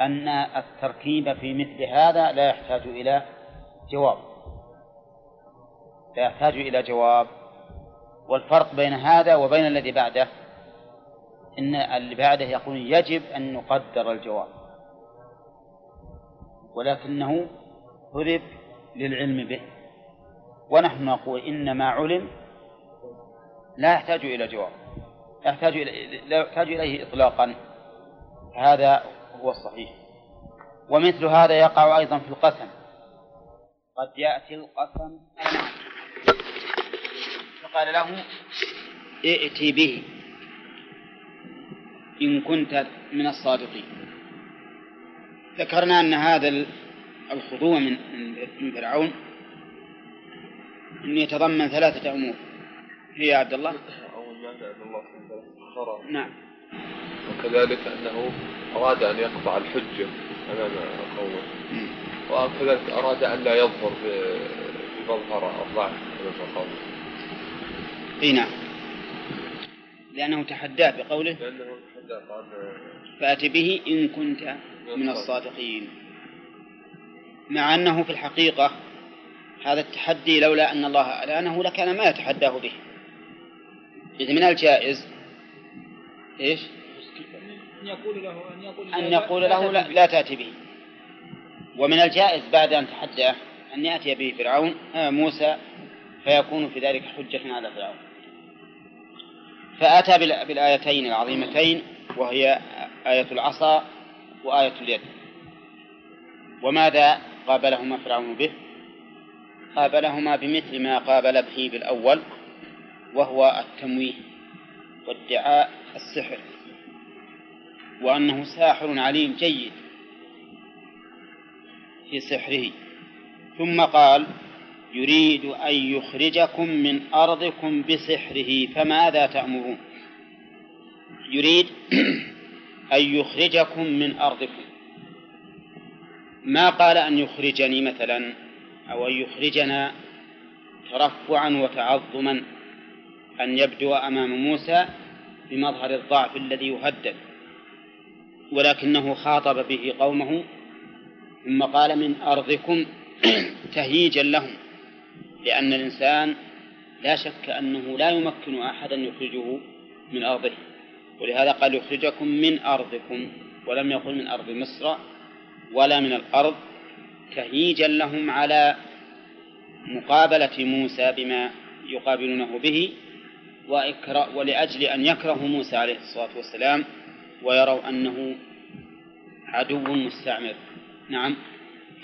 أن التركيب في مثل هذا لا يحتاج إلى جواب. لا يحتاج إلى جواب. والفرق بين هذا وبين الذي بعده إن اللي بعده يقول يجب أن نقدر الجواب. ولكنه هرب للعلم به. ونحن نقول إن ما علم لا يحتاج إلى جواب. يحتاج إلى لا يحتاج إليه إطلاقا. هذا هو الصحيح. ومثل هذا يقع أيضا في القسم. قد يأتي القسم فقال له ائت به. إن كنت من الصادقين. ذكرنا أن هذا الخضوع من فرعون أن يتضمن ثلاثة أمور. هي يا عبد الله؟ أول مادة أن الله نعم. وكذلك أنه أراد أن يقطع الحجة أمام قومه. وكذلك أراد أن لا يظهر بمظهر الضعف أمام قومه. إي نعم. لأنه تحداه بقوله لأنه فأت به إن كنت من الصادقين. مع أنه في الحقيقة هذا التحدي لولا أن الله أعلانه لكان ما يتحداه به. إذ من الجائز إيش؟ أن يقول له أن يقول أن يقول له لا, لا تأتي به. ومن الجائز بعد أن تحداه أن يأتي به فرعون آه موسى فيكون في ذلك حجة على فرعون. فأتى بالآيتين العظيمتين وهي آية العصا وآية اليد. وماذا قابلهما فرعون به؟ قابلهما بمثل ما قابل به بالأول وهو التمويه وادعاء السحر. وأنه ساحر عليم جيد في سحره. ثم قال يريد أن يخرجكم من أرضكم بسحره فماذا تأمرون؟ يريد <clears throat> أن يخرجكم من أرضكم. ما قال أن يخرجني مثلا؟ أو أن يخرجنا ترفعا وتعظما أن يبدو أمام موسى بمظهر الضعف الذي يهدد ولكنه خاطب به قومه ثم قال من أرضكم <clears throat> تهييجا لهم. لأن الإنسان لا شك أنه لا يمكن أحدا يخرجه من أرضه ولهذا قال يخرجكم من أرضكم ولم يقل من أرض مصر ولا من الأرض تهييجا لهم على مقابلة موسى بما يقابلونه به ولأجل أن يكرهوا موسى عليه الصلاة والسلام ويروا أنه عدو مستعمر. نعم.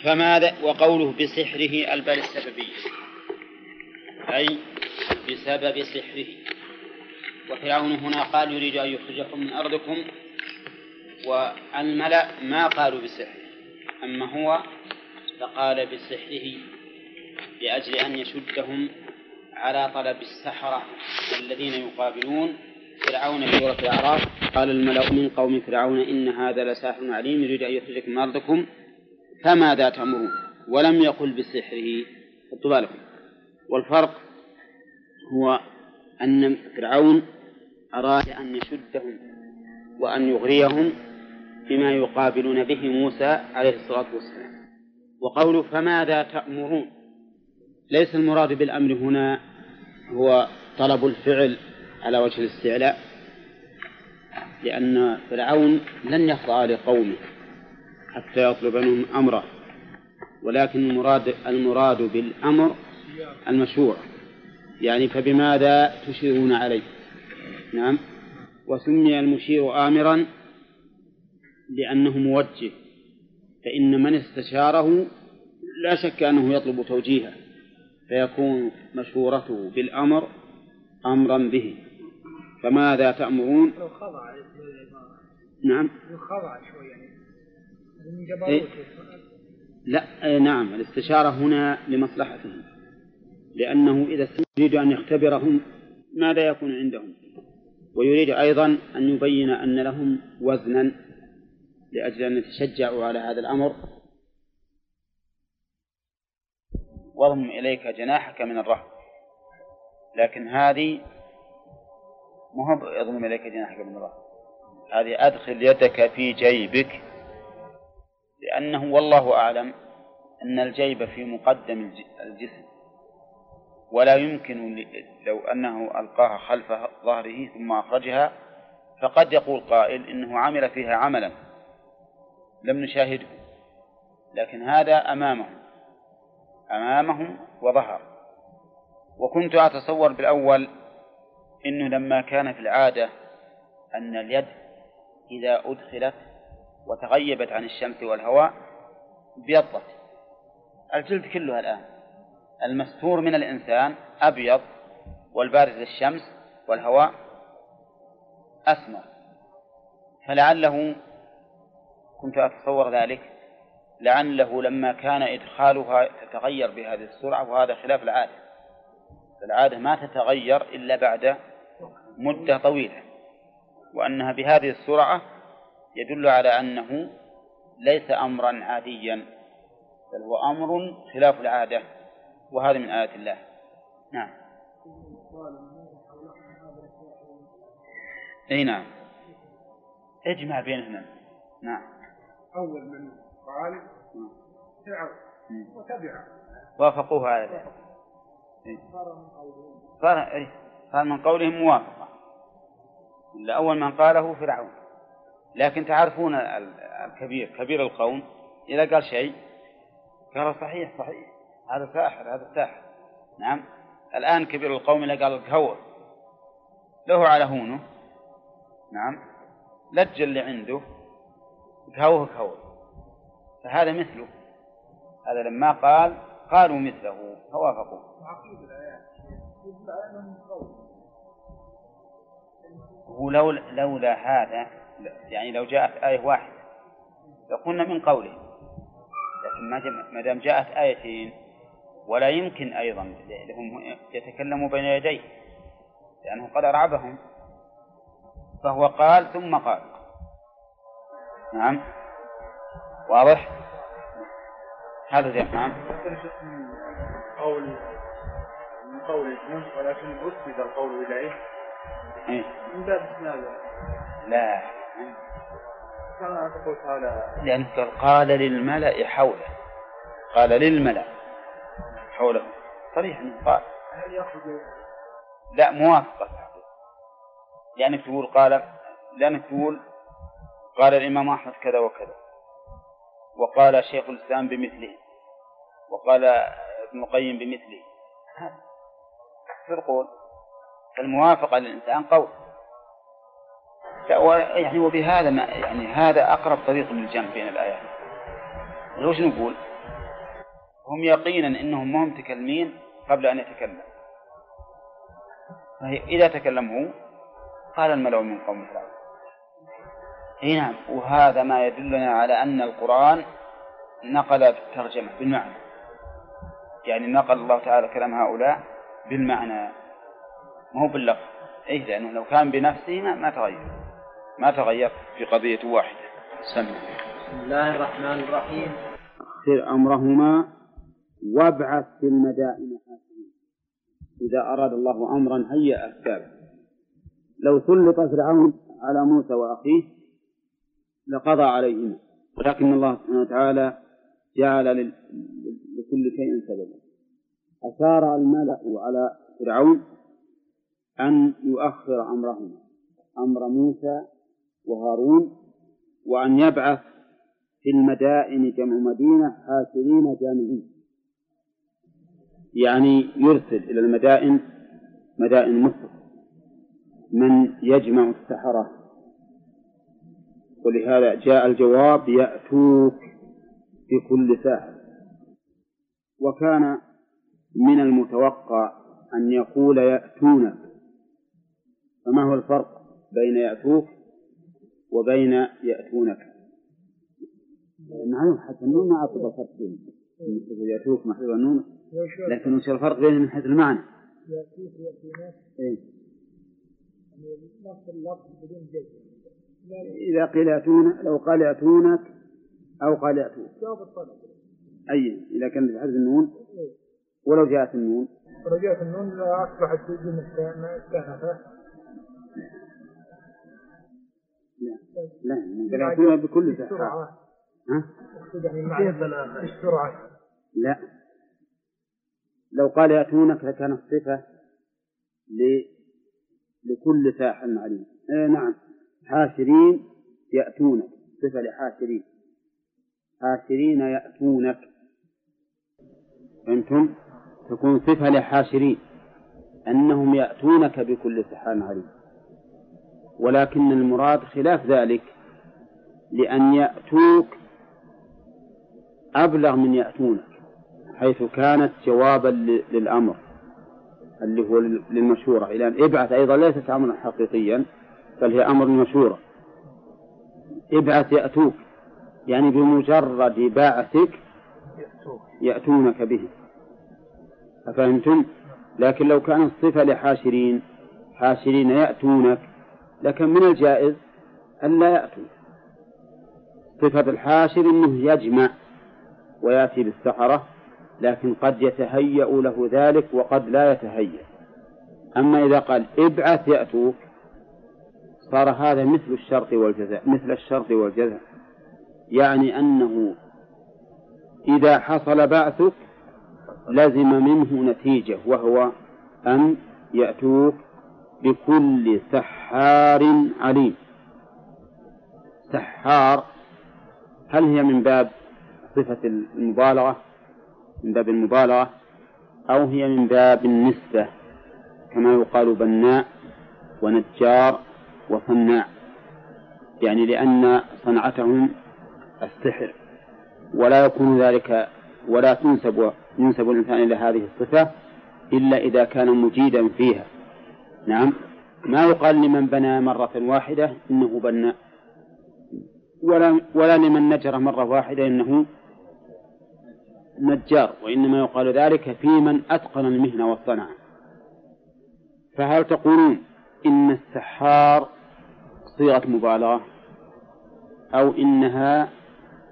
فماذا؟ وقوله بسحره البال السببية أي بسبب سحره. وفرعون هنا قال يريد أن يخرجكم من أرضكم والملأ ما قالوا بسحره. أما هو فقال بسحره لأجل أن يشدهم على طلب السحرة الذين يقابلون فرعون في سورة الأعراف. قال الملأ من قوم فرعون إن هذا لساحر عليم يريد أن يخرجكم من أرضكم فماذا تأمرون؟ ولم يقل بسحره. خذوا بالكم والفرق هو أن فرعون أراد أن يشدهم وأن يغريهم بما يقابلون به موسى عليه الصلاة والسلام. وقوله فماذا تأمرون؟ ليس المراد بالأمر هنا هو طلب الفعل على وجه الاستعلاء لأن فرعون لن يخضع لقومه حتى يطلب منهم أمره ولكن المراد المراد بالأمر المشروع. يعني فبماذا تشيرون عليه؟ نعم. وسمي المشير آمرا لأنه موجه فإن من استشاره لا شك أنه يطلب توجيهه فيكون مشورته بالأمر أمرا به. فماذا تأمرون؟ لو خضع نعم. لو خضع شوي يعني من إيه؟ لا آه، نعم. الاستشارة هنا لمصلحتهم لأنه إذا يريد أن يختبرهم ماذا يكون عندهم؟ ويريد أيضا أن يبين أن لهم وزنا لأجل أن يتشجعوا على هذا الأمر. واضم إليك جناحك من الرهب. لكن هذه مو اضم إليك جناحك من الرهب. هذه أدخل يدك في جيبك. لأنه والله أعلم أن الجيب في مقدم الج- الجسم. ولا يمكن لو أنه ألقاها خلف ظهره ثم أخرجها فقد يقول قائل إنه عمل فيها عملا. لم نشاهده. لكن هذا أمامهم أمامهم وظهر. وكنت أتصور بالأول إنه لما كان في العادة أن اليد إذا أدخلت وتغيبت عن الشمس والهواء ابيضت. الجلد كلها الآن. المستور من الإنسان أبيض والبارز للشمس والهواء أسمر. فلعله كنت أتصور ذلك لعله لما كان إدخالها تتغير بهذه السرعة وهذا خلاف العادة. العادة ما تتغير إلا بعد مدة طويلة وأنها بهذه السرعة يدل على أنه ليس أمرا عاديا بل هو أمر خلاف العادة. وهذا من آيات الله. نعم. إي نعم. اجمع بينهما. نعم. أول من قال فرعون وتبعه وافقوه على ذلك. صار إيه؟ صار من قولهم موافقة. إلا أول من قاله فرعون. لكن تعرفون الكبير كبير القوم إذا قال شيء قال صحيح صحيح. هذا ساحر هذا ساحر. نعم. الآن كبير القوم إذا قال الكهوة له على هونه. نعم. لج اللي عنده. كهوه كهوه فهذا مثله. هذا لما قال قالوا مثله. فوافقوا. هو لو لولا هذا يعني لو جاءت آية واحدة لقلنا من قوله. لكن ما دام جاءت آيتين ولا يمكن أيضا لهم يتكلموا بين يديه لأنه قد أرعبهم. فهو قال ثم قال. نعم. واضح؟ هذا زي نعم. قول من قول ولكن أسند القول إليه. إيه؟ من باب؟ لا. كما تقول تعالى. لأنه قال للملأ حوله. قال للملأ. حوله. صريح. انه قال هل يخرج لا موافقة. لأنك تقول قال لأنك تقول قال الإمام أحمد كذا وكذا. وقال شيخ الإسلام بمثله. وقال ابن القيم بمثله. شو تقول؟ الموافقة للإنسان قول. يعني وبهذا ما يعني هذا أقرب طريق للجمع بين الآيات. وش نقول؟ هم يقينا إنهم ما هم متكلمين قبل أن يتكلم فهي إذا تكلم هو قال الملأ من قوم فرعون إي نعم وهذا ما يدلنا على أن القرآن نقل الترجمه بالمعنى. يعني نقل الله تعالى كلام هؤلاء بالمعنى ما هو باللفظ. اي لأنه لو كان بنفسه ما, ما تغير. ما تغير في قضية واحدة. سمع. بسم الله الرحمن الرحيم. أخر أمرهما وابعث في المدائن حاكمين. إذا أراد الله أمرا هيأ أسبابه لو سلط فرعون على موسى وأخيه لقضى عليهما. ولكن الله سبحانه وتعالى جعل لكل شيء سببا. أشار الملأ على فرعون أن يؤخر أمرهما. أمر موسى وهارون وأن يبعث في المدائن جمع مدينة حاشرين جامعين. يعني يرسل إلى المدائن مدائن مصر. من يجمع السحرة. ولهذا جاء الجواب يأتوك بكل ساحر. وكان من المتوقع أن يقول يأتونك. فما هو الفرق بين يأتوك وبين يأتونك؟ معلوم حتى ما أعطى فرق يأتوك محذوف النون. لكن وش الفرق بينهم من حيث المعنى؟ يأتيك يأتونك. إيه؟ يعني نفس اللفظ بدون جزم إذا قيل يأتون لو قال يأتونك أو قال يأتوك. جواب الطلب. أي. إذا كان بحذف النون. ولو جاءت النون. ولو جاءت النون أصبحت جملة مستأنفة لا. لا. يأتون بكل السرعة. ها؟ يعني معنى السرعة لا. لو قال يأتونك لكانت صفة. لكل ساحر عليم. إيه نعم. حاشرين يأتونك. صفة لحاشرين. حاشرين يأتونك. فهمتم؟ تكون صفة لحاشرين. أنهم يأتونك بكل سحر عليم. ولكن المراد خلاف ذلك لأن يأتوك أبلغ من يأتونك. حيث كانت جوابا للأمر اللي هو للمشورة. إلى أن ابعث أيضا ليست أمرا حقيقيا بل هي أمر مشورة. ابعث يأتوك يعني بمجرد بعثك يأتونك به. أفهمتم؟ لكن لو كانت صفة لحاشرين حاشرين يأتونك لكن من الجائز أن لا يأتوا. صفة الحاشر أنه يجمع ويأتي بالسحرة لكن قد يتهيأ له ذلك وقد لا يتهيأ. أما إذا قال ابعث يأتوك صار هذا مثل الشرط والجزاء مثل الشرط والجزاء. يعني أنه إذا حصل بعثك لزم منه نتيجة وهو أن يأتوك بكل سحار عليم. سحار هل هي من باب صفة المبالغة؟ من باب المبالغة أو هي من باب النسبة كما يقال بناء ونجار وصناع يعني لأن صنعتهم السحر ولا يكون ذلك ولا تنسب ينسب الإنسان إلى هذه الصفة إلا إذا كان مجيدا فيها. نعم. ما يقال لمن بنى مرة واحدة إنه بناء ولا ولا لمن نجر مرة واحدة إنه نجار وإنما يقال ذلك في من أتقن المهنة والصنعة فهل تقولون إن السحار صيغة مبالغة؟ أو إنها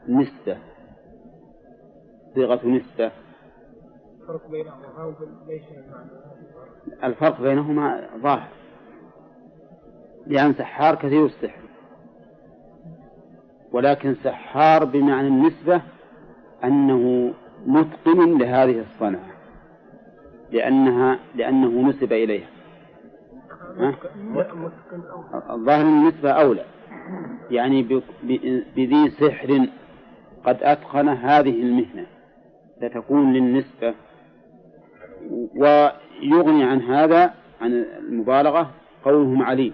نسبة؟ صيغة نسبة. الفرق بينهما ليس الفرق بينهما ظاهر. لأن سحار كثير السحر. ولكن سحار بمعنى النسبة أنه متقن لهذه الصنعة. لأنها لأنه نسب إليها. الظاهر النسبة أولى. يعني بذي سحر قد أتقن هذه المهنة. ستكون للنسبة ويغني عن هذا عن المبالغة قولهم عليم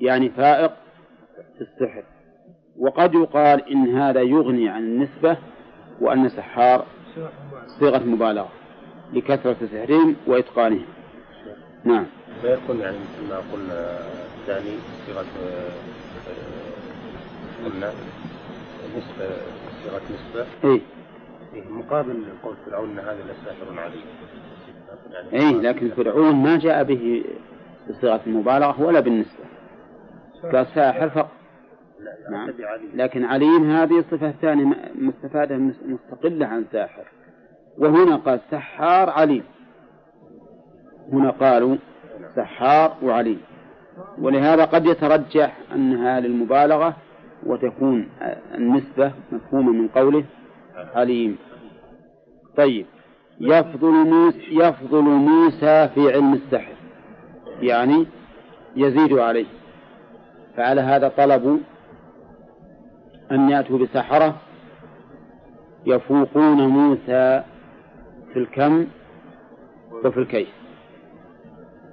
يعني فائق في السحر. وقد يقال إن هذا يغني عن النسبة وأن سحار صيغة مبالغة لكثرة سحرهم وإتقانهم. نعم. فيكون يعني مثل ما قلنا الثاني صيغة قلنا نسبة صيغة نسبة. إيه. مقابل قول فرعون إن هذا لساحر عليم. يعني اي لكن فرعون ما جاء به بصيغة المبالغه ولا بالنسبة. قال ساحر فقط. نعم. لكن عليم هذه صفة ثانية مستفادة مستقلة عن ساحر. وهنا قال سحار عليم. هنا قالوا سحار وعليم. ولهذا قد يترجح أنها للمبالغة وتكون النسبة مفهومة من قوله عليم. طيب. يفضل موسى يفضل موسى في علم السحر. يعني يزيد عليه. فعلى هذا طلبوا أن يأتوا بسحرة يفوقون موسى في الكم وفي الكيف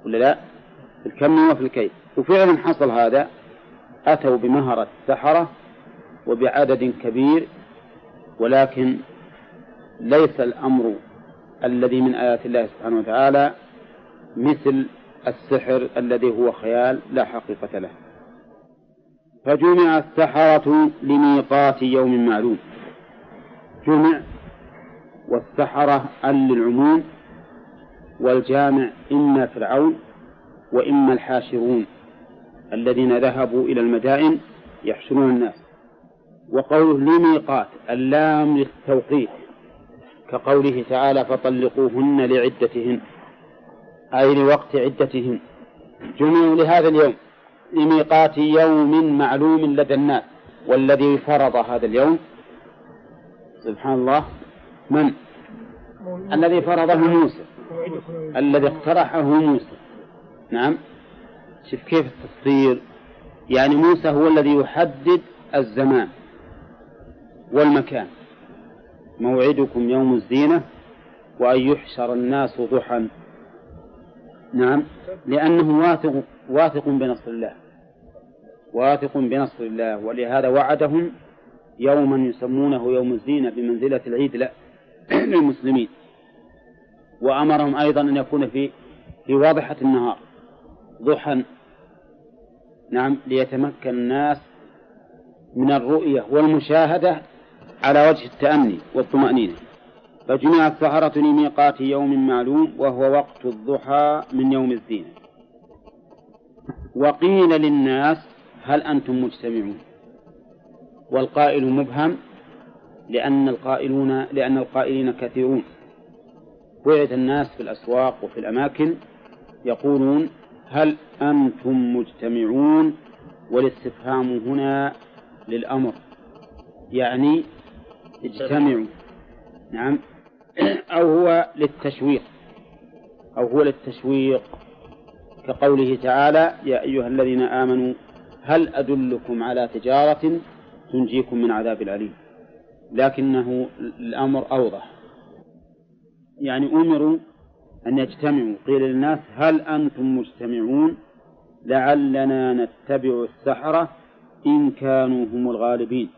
ولا لا؟ في الكم وفي الكيف وفعلا حصل هذا. أتوا بمهرة السحرة وبعدد كبير ولكن ليس الأمر الذي من آيات الله سبحانه وتعالى مثل السحر الذي هو خيال لا حقيقة له. فجمع السحرة لميقات يوم معلوم. جمع والسحرة ال للعموم والجامع إما فرعون وإما الحاشرون الذين ذهبوا إلى المدائن يحشرون الناس. وقوله لميقات اللام للتوقيت كقوله تعالى فطلقوهن لعدتهن. أي لوقت عدتهن. جمعوا لهذا اليوم. لميقات يوم معلوم لدى الناس والذي فرض هذا اليوم. سبحان الله. من؟ الذي فرضه موسى. الذي اقترحه موسى. نعم. شوف كيف التفسير. يعني موسى هو الذي يحدد الزمان والمكان. موعدكم يوم الزينة وأن يحشر الناس ضحى نعم. لأنه واثق واثق بنصر الله. واثق بنصر الله. ولهذا وعدهم يوما يسمونه يوم الزينة بمنزلة العيد <clears throat> للمسلمين. وأمرهم أيضا أن يكون في في واضحة النهار. ضحى. نعم. ليتمكن الناس من الرؤية والمشاهدة على وجه التأني والطمأنينة. فجمع السحرة لميقات يوم معلوم وهو وقت الضحى من يوم الزينة وقيل للناس هل أنتم مجتمعون؟ والقائل مبهم لأن القائلون لأن القائلين كثيرون. وعد الناس في الأسواق وفي الأماكن يقولون هل أنتم مجتمعون؟ والاستفهام هنا للأمر. يعني اجتمعوا. نعم. أو هو للتشويق أو هو للتشويق. كقوله تعالى يا أيها الذين آمنوا هل أدلكم على تجارة تنجيكم من عذاب أليم لكنه الأمر أوضح. يعني أمروا أن يجتمعوا. قيل للناس هل أنتم مجتمعون لعلنا نتبع السحرة إن كانوا هم الغالبين.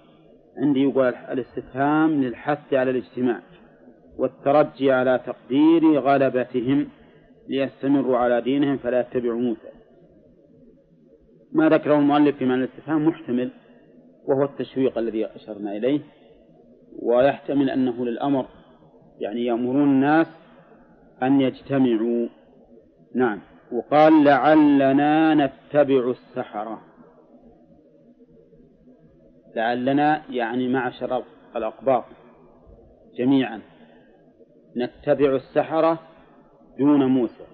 عندي يقول الاستفهام للحث على الاجتماع. والترجي على تقدير غلبتهم ليستمروا على دينهم فلا يتبعوا موسى. ما ذكره المؤلف في معنى الاستفهام محتمل وهو التشويق الذي أشرنا إليه ويحتمل أنه للأمر يعني يأمرون الناس أن يجتمعوا. نعم. وقال لعلنا نتبع السحرة. لعلنا يعني معشر الأقباط جميعا. نتبع السحرة دون موسى.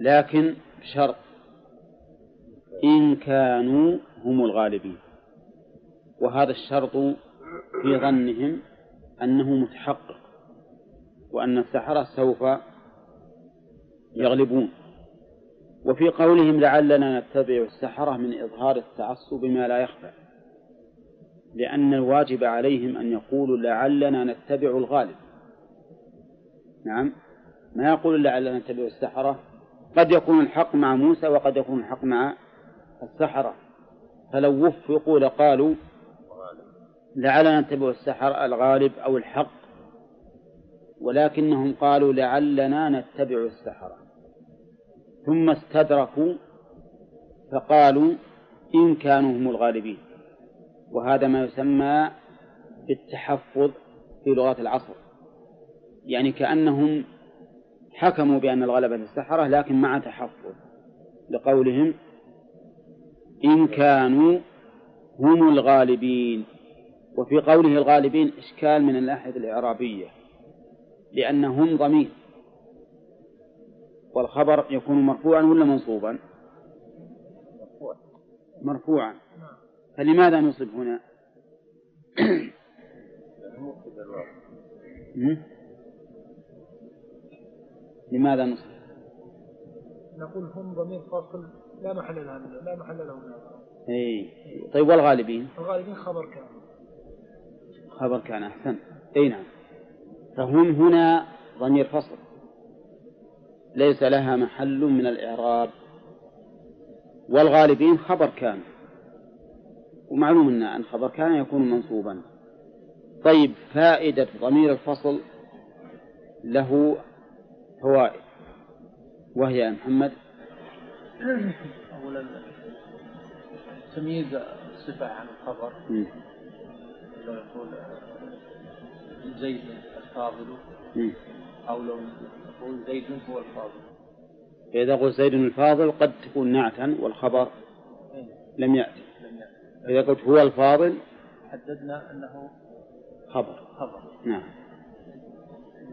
لكن بشرط إن كانوا هم الغالبين. وهذا الشرط في ظنهم أنه متحقق وأن السحرة سوف يغلبون. وفي قولهم لعلنا نتبع السحرة من إظهار التعصب بما لا يخفى. لأن الواجب عليهم أن يقولوا لعلنا نتبع الغالب. نعم. ما يقول لعلنا نتبع السحرة. قد يكون الحق مع موسى وقد يكون الحق مع السحرة. فلو وفقوا لقالوا لعلنا نتبع السحر الغالب أو الحق. ولكنهم قالوا لعلنا نتبع السحرة. ثم استدركوا فقالوا إن كانوا هم الغالبين. وهذا ما يسمى بالتحفظ في لغات العصر. يعني كأنهم حكموا بأن الغلبة للسحرة لكن مع تحفظ لقولهم إن كانوا هم الغالبين. وفي قوله الغالبين إشكال من الناحية الإعرابية لأنهم ضمير. والخبر يكون مرفوعا ولا منصوبا؟ مرفوعا. فلماذا نصب هنا؟ <clears throat> لماذا نصب نقول هم ضمير فاصل لا محل له لا محل له. إي. طيب والغالبين؟ الغالبين خبر كان. خبر كان أحسن. أي نعم. فهم هنا ضمير فصل. ليس لها محل من الإعراب. والغالبين خبر كان. ومعلوم أن أن خبر كان يكون منصوبا. طيب فائدة ضمير الفصل له فوائد وهي يا محمد. أولا تمييز الصفة عن الخبر. لو يقول زيد الفاضل. أو لو يقول زيد هو الفاضل. فإذا قلت زيد الفاضل قد تكون نعتا والخبر إيه، لم يأتي. لم يأتي. إذا قلت هو الفاضل حددنا أنه خبر. خبر. نعم.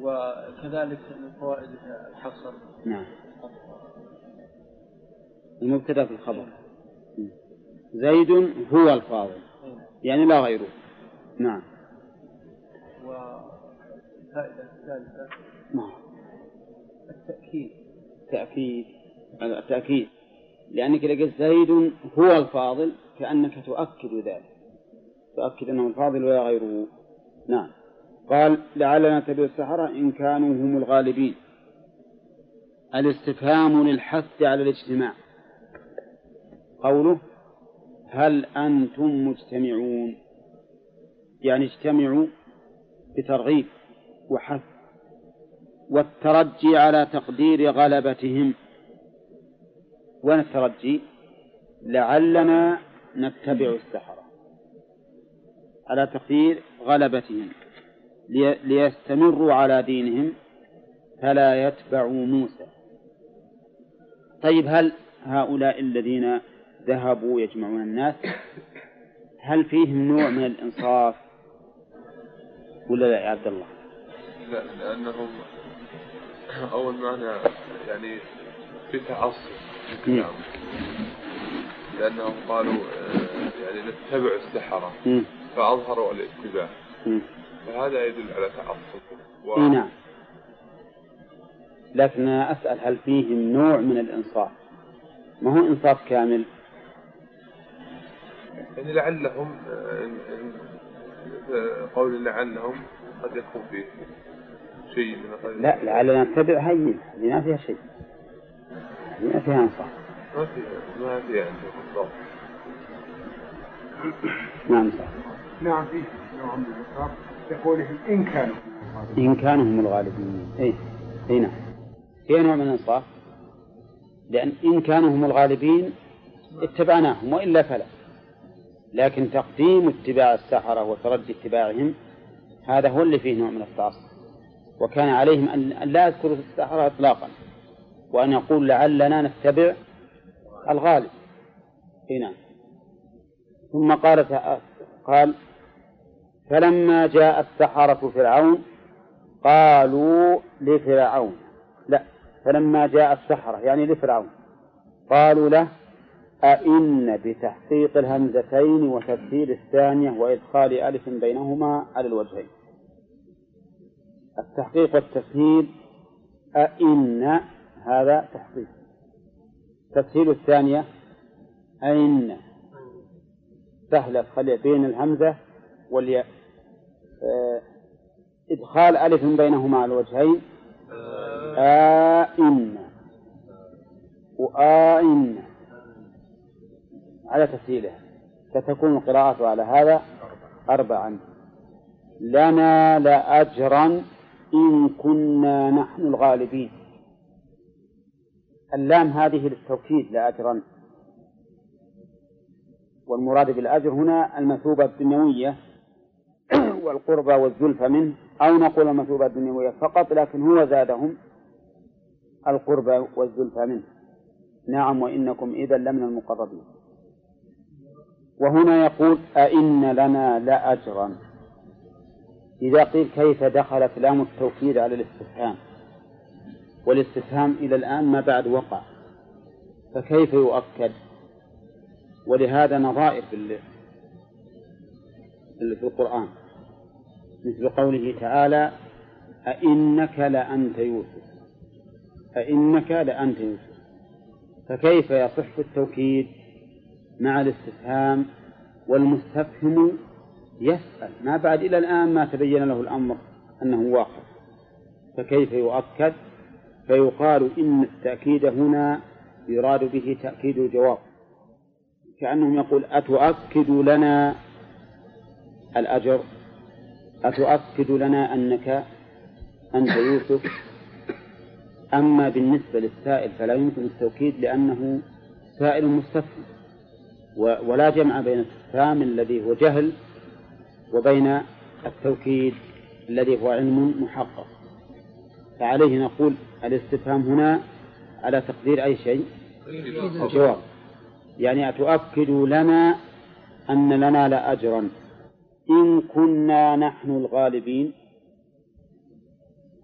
وكذلك من فوائد الحصر. نعم. المبتدأ في الخبر. زيد هو الفاضل. إيه. يعني لا غيره. نعم. وفائدة الثالثة نعم. التأكيد. تأكيد. التأكيد. لأنك إذا قلت زيد هو الفاضل كأنك تؤكد ذلك. تؤكد أنه الفاضل ولا غيره. نعم. قال لعلنا نتبع السحرة إن كانوا هم الغالبين. الاستفهام للحث على الاجتماع. قوله هل أنتم مجتمعون؟ يعني اجتمعوا بترغيب وحث والترجي على تقدير غلبتهم. وين الترجي؟ لعلنا نتبع السحرة على تقدير غلبتهم. ليستمروا على دينهم فلا يتبعوا موسى. طيب هل هؤلاء الذين ذهبوا يجمعون الناس هل فيهم نوع من الإنصاف ولا لا يا عبد الله؟ لا لأنهم أول معنى يعني في تعصب لأنهم قالوا آه، يعني نتبع السحرة. فأظهروا الاتباع. فهذا يدل على تعصب و... نعم. لكن أنا أسأل هل فيهم نوع من الإنصاف؟ ما هو إنصاف كامل؟ يعني لعلهم آه، قول لعلهم قد يكون فيه شيء من لا لعلنا نتبع هين هذه ما فيها شيء. هذه ما فيها إنصاف. ما في ما في عندهم بالضبط نعم صح. نعم فيه نوع من الإنصاف. يقولهم إن كانوا. إن كانوا هم الغالبين إيه. إيه نعم. فيها نوع من الإنصاف. لأن إن كانوا هم الغالبين اتبعناهم وإلا فلا. لكن تقديم اتباع السحرة وترجي اتباعهم هذا هو اللي فيه نوع من التعصب. وكان عليهم أن لا يذكروا السحرة إطلاقا وأن يقول لعلنا نتبع الغالب. إيه نعم. ثم قال قال فلما جاء السحرة فرعون قالوا لفرعون. لا فلما جاء السحرة يعني لفرعون. قالوا له أئن بتحقيق الهمزتين وتسهيل الثانية وإدخال ألف بينهما على الوجهين. التحقيق والتسهيل أئن هذا تحقيق. تسهيل الثانية أئن. سهلة خلي بين الهمزة والياء. آه، إدخال ألف بينهما على الوجهين. آئن. وآئن. على تسهيلها فتكون القراءة على هذا أربعا. لنا لأجرا إن كنا نحن الغالبين. اللام هذه للتوكيد لأجرا. والمراد بالأجر هنا المثوبة الدنيوية. والقربى والزلفى منه أو نقول المثوبة الدنيوية فقط لكن هو زادهم القربى والزلفى منه. نعم وإنكم إذا لمن المقربين. وهنا يقول أئن لنا لأجرا. إذا قيل كيف دخلت لام التوكيد على الاستفهام؟ والاستفهام إلى الآن ما بعد وقع. فكيف يؤكد؟ ولهذا نظائر في ال- في القرآن. مثل قوله تعالى أئنك لأنت يوسف. أئنك لأنت يوسف. فكيف يصح التوكيد مع الاستفهام والمستفهم يسأل؟ ما بعد إلى الآن ما تبين له الأمر أنه واقع. فكيف يؤكد؟ فيقال إن التأكيد هنا يراد به تأكيد الجواب. كأنهم يقول أتؤكد لنا الأجر؟ أتؤكد لنا أنك أنت يوسف؟ أما بالنسبة للسائل فلا يمكن التوكيد لأنه سائل مستفهم ولا جمع بين الاستفهام الذي هو جهل وبين التوكيد الذي هو علم محقق. فعليه نقول الاستفهام هنا على تقدير أي شيء؟ الجواب يعني أتؤكد لنا أن لنا لأجرا. إن كنا نحن الغالبين.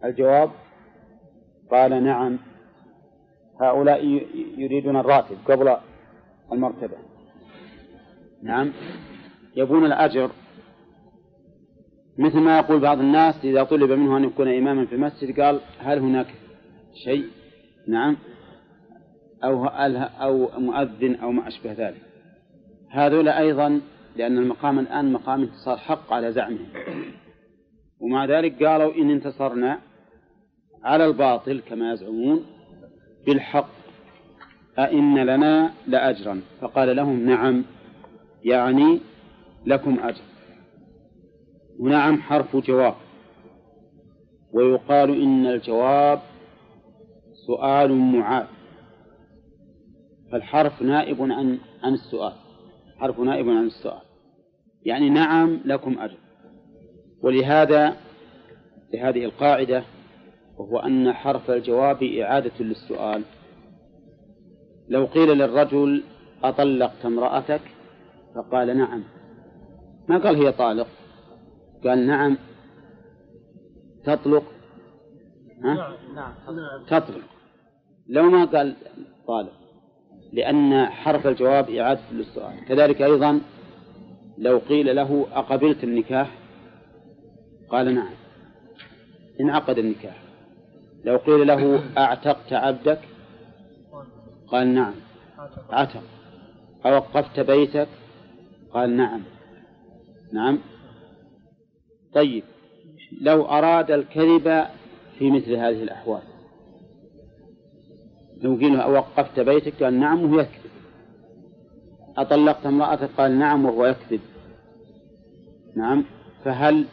الجواب قال نعم هؤلاء يريدون الراتب قبل المرتبة. نعم يبون الأجر. مثل ما يقول بعض الناس إذا طلب منه أن يكون إماما في المسجد قال هل هناك شيء؟ نعم أو أو مؤذن أو ما أشبه ذلك. هذول أيضا لأن المقام الآن مقام انتصار حق على زعمهم. ومع ذلك قالوا إن انتصرنا على الباطل كما يزعمون بالحق. أئن لنا لأجرا. فقال لهم نعم يعني لكم أجر. ونعم حرف جواب. ويقال إن الجواب سؤال معاد فالحرف نائب عن عن السؤال. حرف نائب عن السؤال. يعني نعم لكم أجر. ولهذا لهذه القاعدة وهو أن حرف الجواب إعادة للسؤال. لو قيل للرجل أطلقت امرأتك فقال نعم. ما قال هي طالق؟ قال نعم. تطلق؟ ها؟ نعم تطلق. لو ما قال طالق. لأن حرف الجواب إعادة للسؤال. كذلك أيضا لو قيل له أقبلت النكاح؟ قال نعم. انعقد النكاح. لو قيل له أعتقت عبدك؟ قال نعم. عتق. أوقفت بيتك؟ قال نعم. نعم. طيب. لو أراد الكذب في مثل هذه الأحوال. قيل أوقفت بيتك؟ قال نعم وهو يكذب. أطلقت امرأتك؟ قال نعم وهو يكذب. نعم. فهل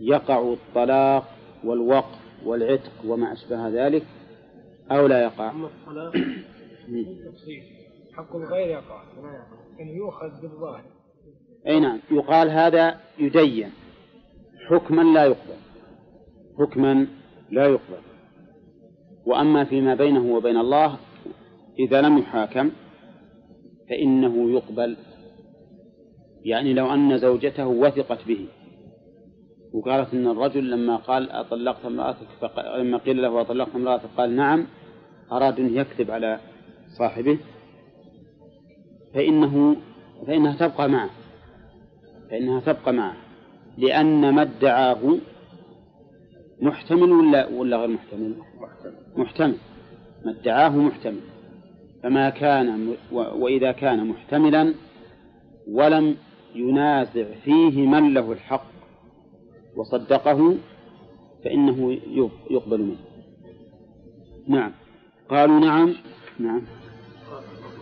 يقع الطلاق والوقف والعتق وما أشبه ذلك؟ أو لا يقع؟ أما الطلاق حق الغير يقع. يعني يؤخذ بالظاهر. أي نعم. يقال هذا يدين. حكما لا يقبل. حكما لا يقبل. وأما فيما بينه وبين الله إذا لم يحاكم فإنه يقبل. يعني لو أن زوجته وثقت به وقالت إن الرجل لما قال أطلقت امرأتك فق... لما قيل له أطلقت امرأتك قال نعم أراد أن يكذب على صاحبه فإنه فإنها تبقى معه فإنها تبقى معه لأن ما ادعاه محتمل ولا ولا غير محتمل؟ محتمل. ما ادعاه محتمل. فما كان وإذا كان محتملا ولم ينازع فيه من له الحق وصدقه فإنه يقبل منه. نعم. قالوا نعم. نعم.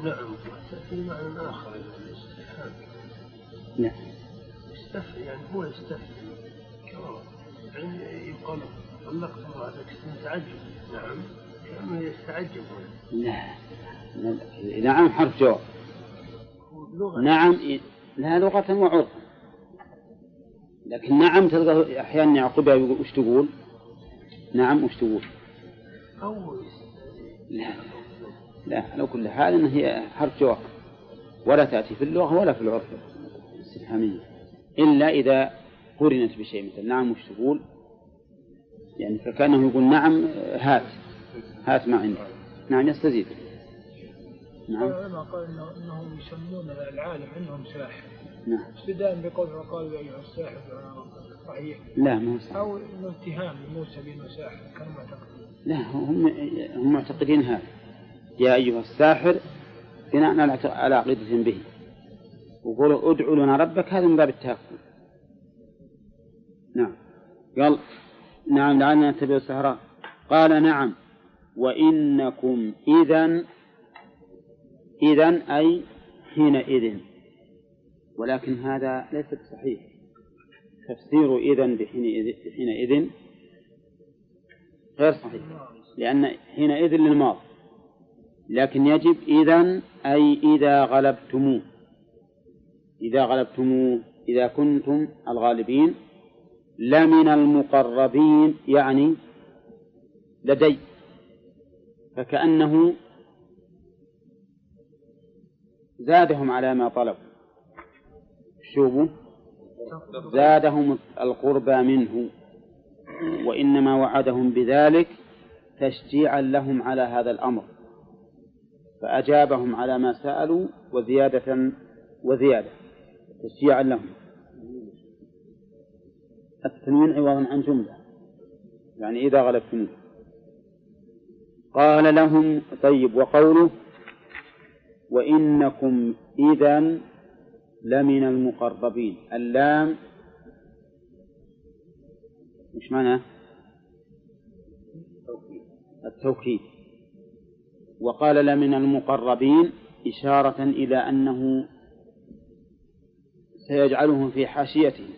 نعم. تأتي معنى آخر نعم يعني هو يستفهم يعني يقال طلقت امرأتك تعجب نعم كأنه يستعجب لا نعم حرف جواب نعم لا لغة وعرفا. لكن نعم تلقى أحيانا يعقبها يقول وش تقول؟ نعم وش تقول؟ لا لا لو كل حال أن هي حرف جواب ولا تأتي في اللغة ولا في العرف. الاستفهامية إلا إذا قرنت بشيء مثل نعم وش تقول؟ يعني فكأنه يقول نعم هات. هات ما عندك. نعم يستزيد. نعم. العلماء قال إنهم يسمون العالم عندهم ساحر. نعم. ابتداء بقوله وقالوا يا أيها الساحر صحيح. لا ما هو أو إنه اتهام لموسى بأنه ساحر كانوا معتقدين لا هم هم معتقدين هذا. يا أيها الساحر بناء على عقيدة به. وقولوا ادعوا لنا ربك هذا من باب التهكم نعم. قال نعم لعلنا نتبع السهراء قال نعم. وإنكم إذا إذا أي حينئذ. ولكن هذا ليس بصحيح. تفسير إذا بحينئذ غير صحيح. لأن حينئذ للماضي لكن يجب إذا أي إذا غلبتموه. إذا غلبتموه إذا كنتم الغالبين. لمن المقربين يعني لدي فكأنه زادهم على ما طلبوا. شوفوا زادهم القربى منه وإنما وعدهم بذلك تشجيعا لهم على هذا الأمر فأجابهم على ما سألوا وزيادة وزيادة تشجيعا لهم. التنوين عوضا عن جملة يعني إذا غلبتموه قال لهم طيب وقوله وإنكم إذا لمن المقربين. اللام مش معنى؟ التوكيد. وقال لمن المقربين إشارة إلى أنه سيجعلهم في حاشيته.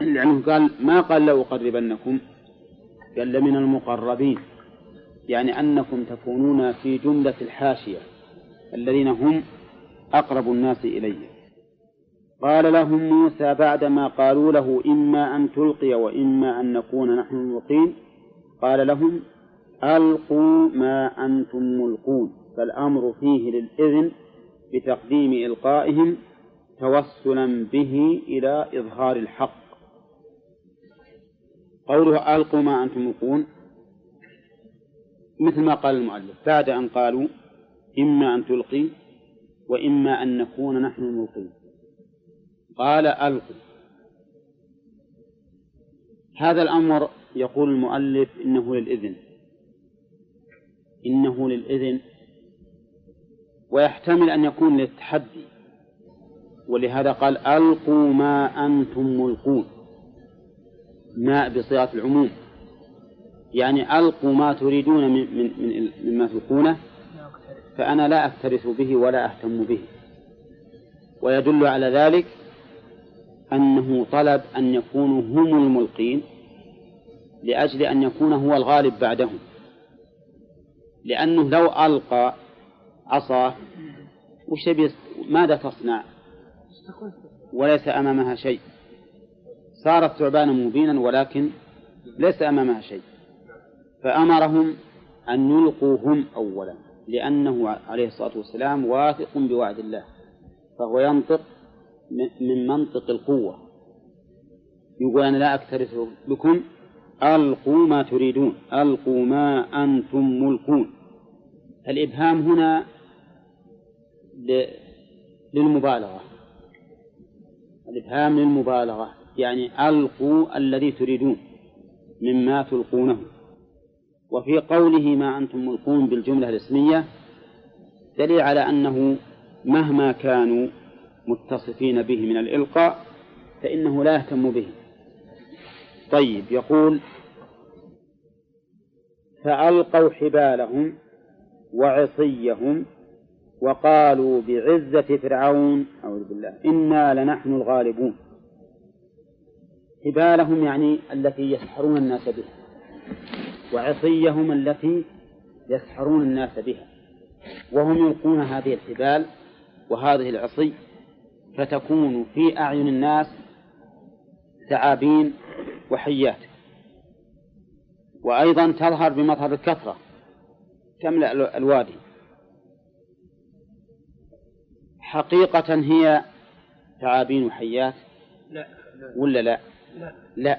لأنه قال ما قال لأقربنكم قال لمن المقربين يعني أنكم تكونون في جملة الحاشية الذين هم أقرب الناس إليه قال لهم موسى بعدما قالوا له إما أن تلقي وإما أن نكون نحن الملقين قال لهم ألقوا ما أنتم ملقون فالأمر فيه للإذن بتقديم إلقائهم توسلا به إلى إظهار الحق. قوله ألقوا ما أنتم ملقون مثل ما قال المؤلف بعد أن قالوا إما أن تلقي وإما أن نكون نحن الملقين. قال ألقوا. هذا الأمر يقول المؤلف إنه للإذن. إنه للإذن. ويحتمل أن يكون للتحدي. ولهذا قال ألقوا ما أنتم ملقون. ما بصيغة العموم. يعني ألقوا ما تريدون من من مما تلقونه فأنا لا أكترث به ولا أهتم به. ويدل على ذلك أنه طلب أن يكونوا هم الملقين لأجل أن يكون هو الغالب بعدهم. لأنه لو ألقى عصاه وش ماذا تصنع؟ وليس أمامها شيء. صارت ثعبانا مبينا ولكن ليس أمامها شيء. فأمرهم أن يلقوا هم أولا لأنه عليه الصلاة والسلام واثق بوعد الله فهو ينطق من منطق القوة. يقول أنا لا أكترث بكم ألقوا ما تريدون ألقوا ما أنتم ملقون الإبهام هنا للمبالغة. الإبهام للمبالغة. يعني ألقوا الذي تريدون مما تلقونه. وفي قوله ما أنتم ملقون بالجملة الإسمية دليل على أنه مهما كانوا متصفين به من الإلقاء فإنه لا يهتم به. طيب يقول فألقوا حبالهم وعصيهم وقالوا بعزة فرعون أعوذ بالله إنا لنحن الغالبون. حبالهم يعني التي يسحرون الناس بها. وعصيهم التي يسحرون الناس بها. وهم يلقون هذه الحبال وهذه العصي فتكون في أعين الناس ثعابين وحيات. وأيضا تظهر بمظهر الكثرة تملأ الوادي. حقيقة هي ثعابين وحيات؟ لا ولا لا؟ لا.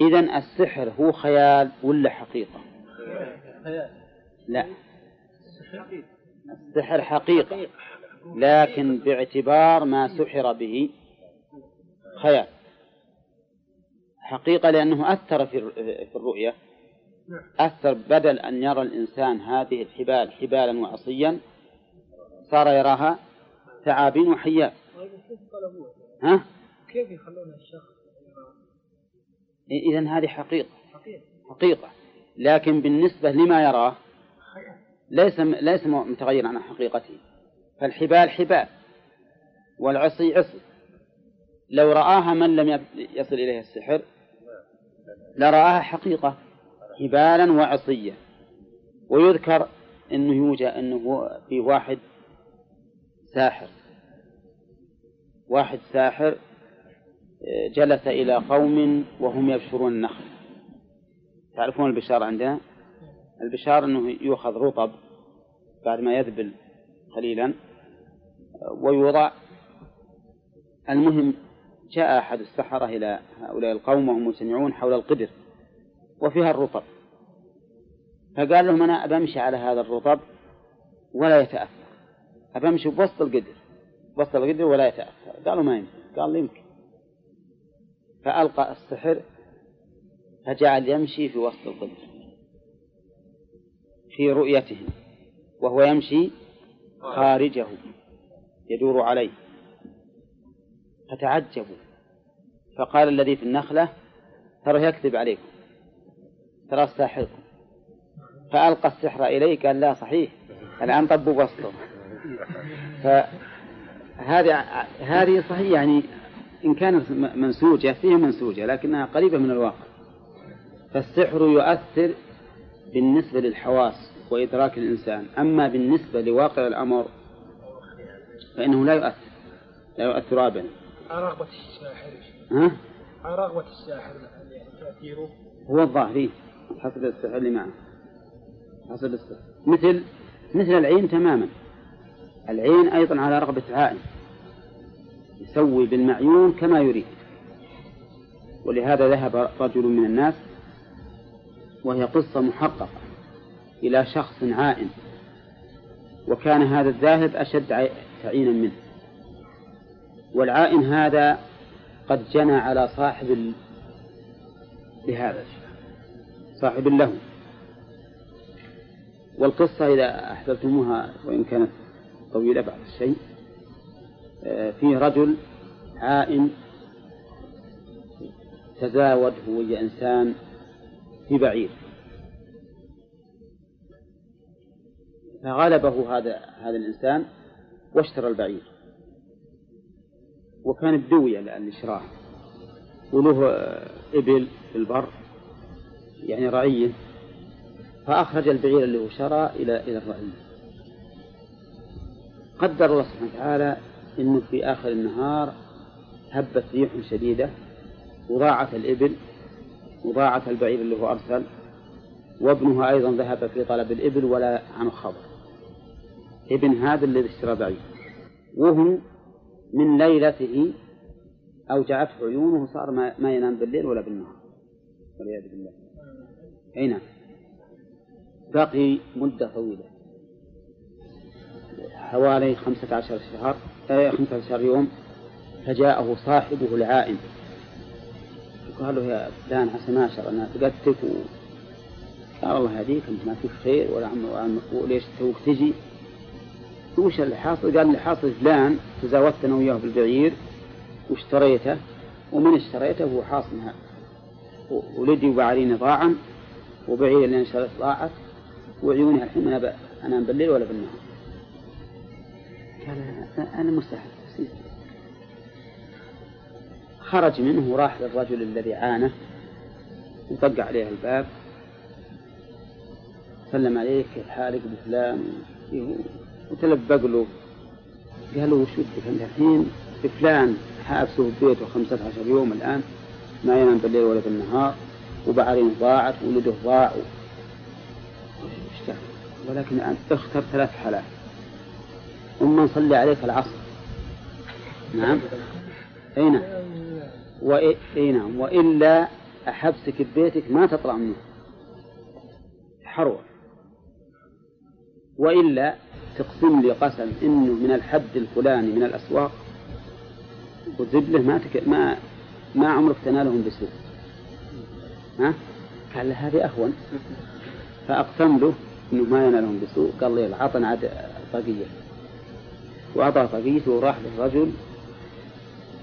إذا السحر هو خيال ولا حقيقة؟ خيال. لا. السحر حقيقة. لكن باعتبار ما سحر به خيال. حقيقة لأنه أثر في الرؤية. أثر بدل أن يرى الإنسان هذه الحبال حبالا وعصيا صار يراها ثعابين وحيات طيب؟ ها؟ كيف يخلون الشخص؟ إذا هذه حقيقة. حقيقة. لكن بالنسبة لما يراه ليس ليس متغير عن حقيقته. فالحبال حبال والعصي عصي. لو رآها من لم يصل إليه السحر لرآها حقيقة حبالا وعصية ويذكر أنه يوجد أنه في واحد ساحر. واحد ساحر جلس إلى قوم وهم يبشرون النخل. تعرفون البشار عندنا؟ البشار أنه يؤخذ رطب بعد ما يذبل قليلا ويوضع. المهم جاء أحد السحرة إلى هؤلاء القوم وهم مجتمعون حول القدر وفيها الرطب. فقال لهم أنا أبمشي على هذا الرطب ولا يتأثر. أبمشي بوسط القدر وسط القدر ولا يتأثر. قالوا ما يمكن. قال يمكن. فألقى السحر فجعل يمشي في وسط الظل في رؤيتهم وهو يمشي خارجه يدور عليه فتعجبوا فقال الذي في النخلة ترى يكذب عليكم ترى ساحركم فألقى السحر إليه قال لا صحيح الآن طبوا وسطه. فهذه هذه صحيح يعني إن كانت منسوجة فيها منسوجة لكنها قريبة من الواقع. فالسحر يؤثر بالنسبة للحواس وإدراك الإنسان. أما بالنسبة لواقع الأمر فإنه لا يؤثر لا يؤثر أبدا. رغبة الساحر. ها؟ رغبة الساحر يعني تأثيره؟ هو الظاهر إيه، حسب السحر اللي معه. حسب السحر. مثل مثل العين تماما. العين أيضا على رغبة عائن يسوي بالمعيون كما يريد. ولهذا ذهب رجل من الناس وهي قصة محققة إلى شخص عائن وكان هذا الذاهب أشد تعينا منه. والعائن هذا قد جنى على صاحب لهذا صاحب له. والقصة إذا أحببتموها وإن كانت طويلة بعض الشيء. فيه رجل عائن تزاود هو إنسان في بعير. فغلبه هذا هذا الإنسان واشترى البعير. وكان بدوية للشراء وله إبل في البر يعني رعية. فأخرج البعير اللي هو شرى إلى إلى الرعية. قدر الله سبحانه وتعالى أنه في آخر النهار هبت ريح شديدة وضاعت الإبل وضاعت البعير اللي هو أرسل وابنها أيضا ذهب في طلب الإبل ولا عنه خبر. ابن هذا الذي اشترى بعير. وهو من ليلته أوجعته عيونه وصار ما ينام بالليل ولا بالنهار. والعياذ بالله. أي نعم. بقي مدة طويلة. حوالي خمسة عشر شهر. آه خمسة عشر يوم فجاءه صاحبه العائن وقال له يا فلان عسى ما شر أنا فقدتك. قال الله هديك أنت ما فيك خير ولا عم وليش توك تجي وش اللي حاصل؟ قال اللي حاصل فلان تزاوجت أنا وياه بالبعير واشتريته ومن اشتريته هو حاصل هذا ولدي وبعريني ضاعا وبعير اللي انشريت ضاعت وعيوني الحين أنا أنام بالليل ولا بالنهار أنا مستحيل. خرج منه وراح للرجل الذي عانه وطق عليه الباب. سلم عليه كيف حالك بفلان وتلبق له. قال له وش ودك انت الحين؟ فلان حابسه في بيته خمسة عشر يوم الآن ما ينام بالليل ولا بالنهار وبعرين ضاعت ولده ضاع. ولكن أنت اختر ثلاث حالات. ثم نصلي عليك العصر. نعم. أي نعم. وإي نعم. وإلا أحبسك ببيتك ما تطلع منه. حروة. وإلا تقسم لي قسم إنه من الحد الفلاني من الأسواق وزبله ما تك... ما ما عمرك تنالهم بسوء. ها؟ قال هذه أهون. فأقسم له إنه ما ينالهم بسوء. قال لي عطنا عاد طاقية وأعطى طاقيته وراح للرجل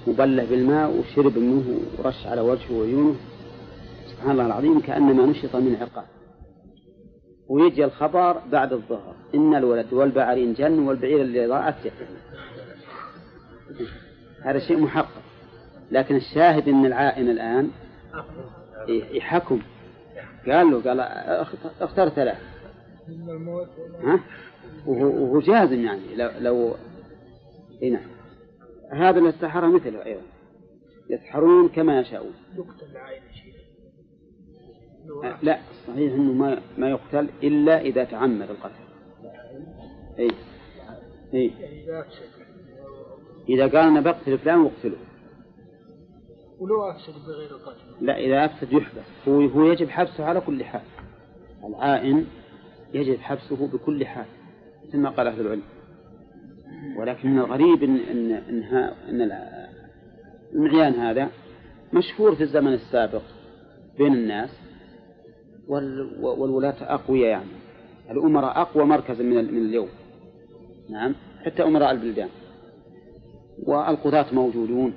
مبله بالماء وشرب منه ورش على وجهه وعيونه. سبحان الله العظيم كأنما نشط من عقاب. ويجي الخبر بعد الظهر. إن الولد والبعرين جن والبعير اللي ضاعت هذا شيء محقق. لكن الشاهد أن العائن الآن يحكم. قال له قال اختر ثلاث ها؟ وهو جازم يعني. لو, لو... إي نعم هذا السحرة مثله أيضا يسحرون كما يشاءون يقتل العين لا صحيح إنه ما ما يقتل إلا إذا تعمد القتل. إي إي إذا قال أنا بقتل فلان واقتله. ولو أفسد بغير القتل. لا إذا أفسد يحبس هو هو يجب حبسه على كل حال. العائن يجب حبسه بكل حال مثل ما قال أهل العلم. ولكن من الغريب ان ان إن, إن المعيان هذا مشهور في الزمن السابق بين الناس وال- والولاة أقوياء يعني. الأمراء أقوى مركزا من من اليوم. نعم. حتى أمراء البلدان. والقضاة موجودون.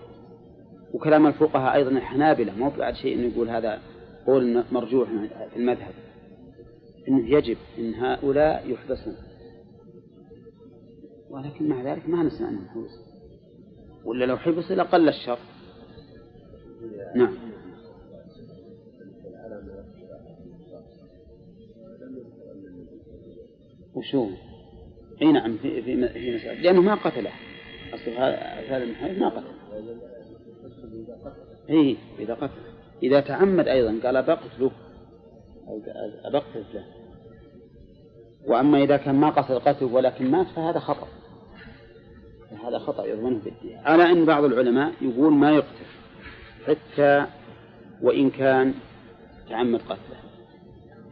وكلام الفقهاء أيضا الحنابلة. مو بعد شيء إنه يقول هذا قول مرجوح في المذهب. إنه يجب إن هؤلاء يحبسون ولكن مع ذلك ما نسمع أنهم حبسوا ولا لو حبسوا لقل الشر. نعم. وشو؟ أي نعم في في في مسألة. لأنه ما قتله. أصل هذا المحارب ما قتله. اي إذا قتل إذا تعمد أيضا قال بقتله أو أبقتل له وأما إذا كان ما قصد قتله ولكن مات فهذا خطأ. هذا خطأ يضمنه بالدية على أن بعض العلماء يقول ما يقتل حتى وإن كان تعمد قتله.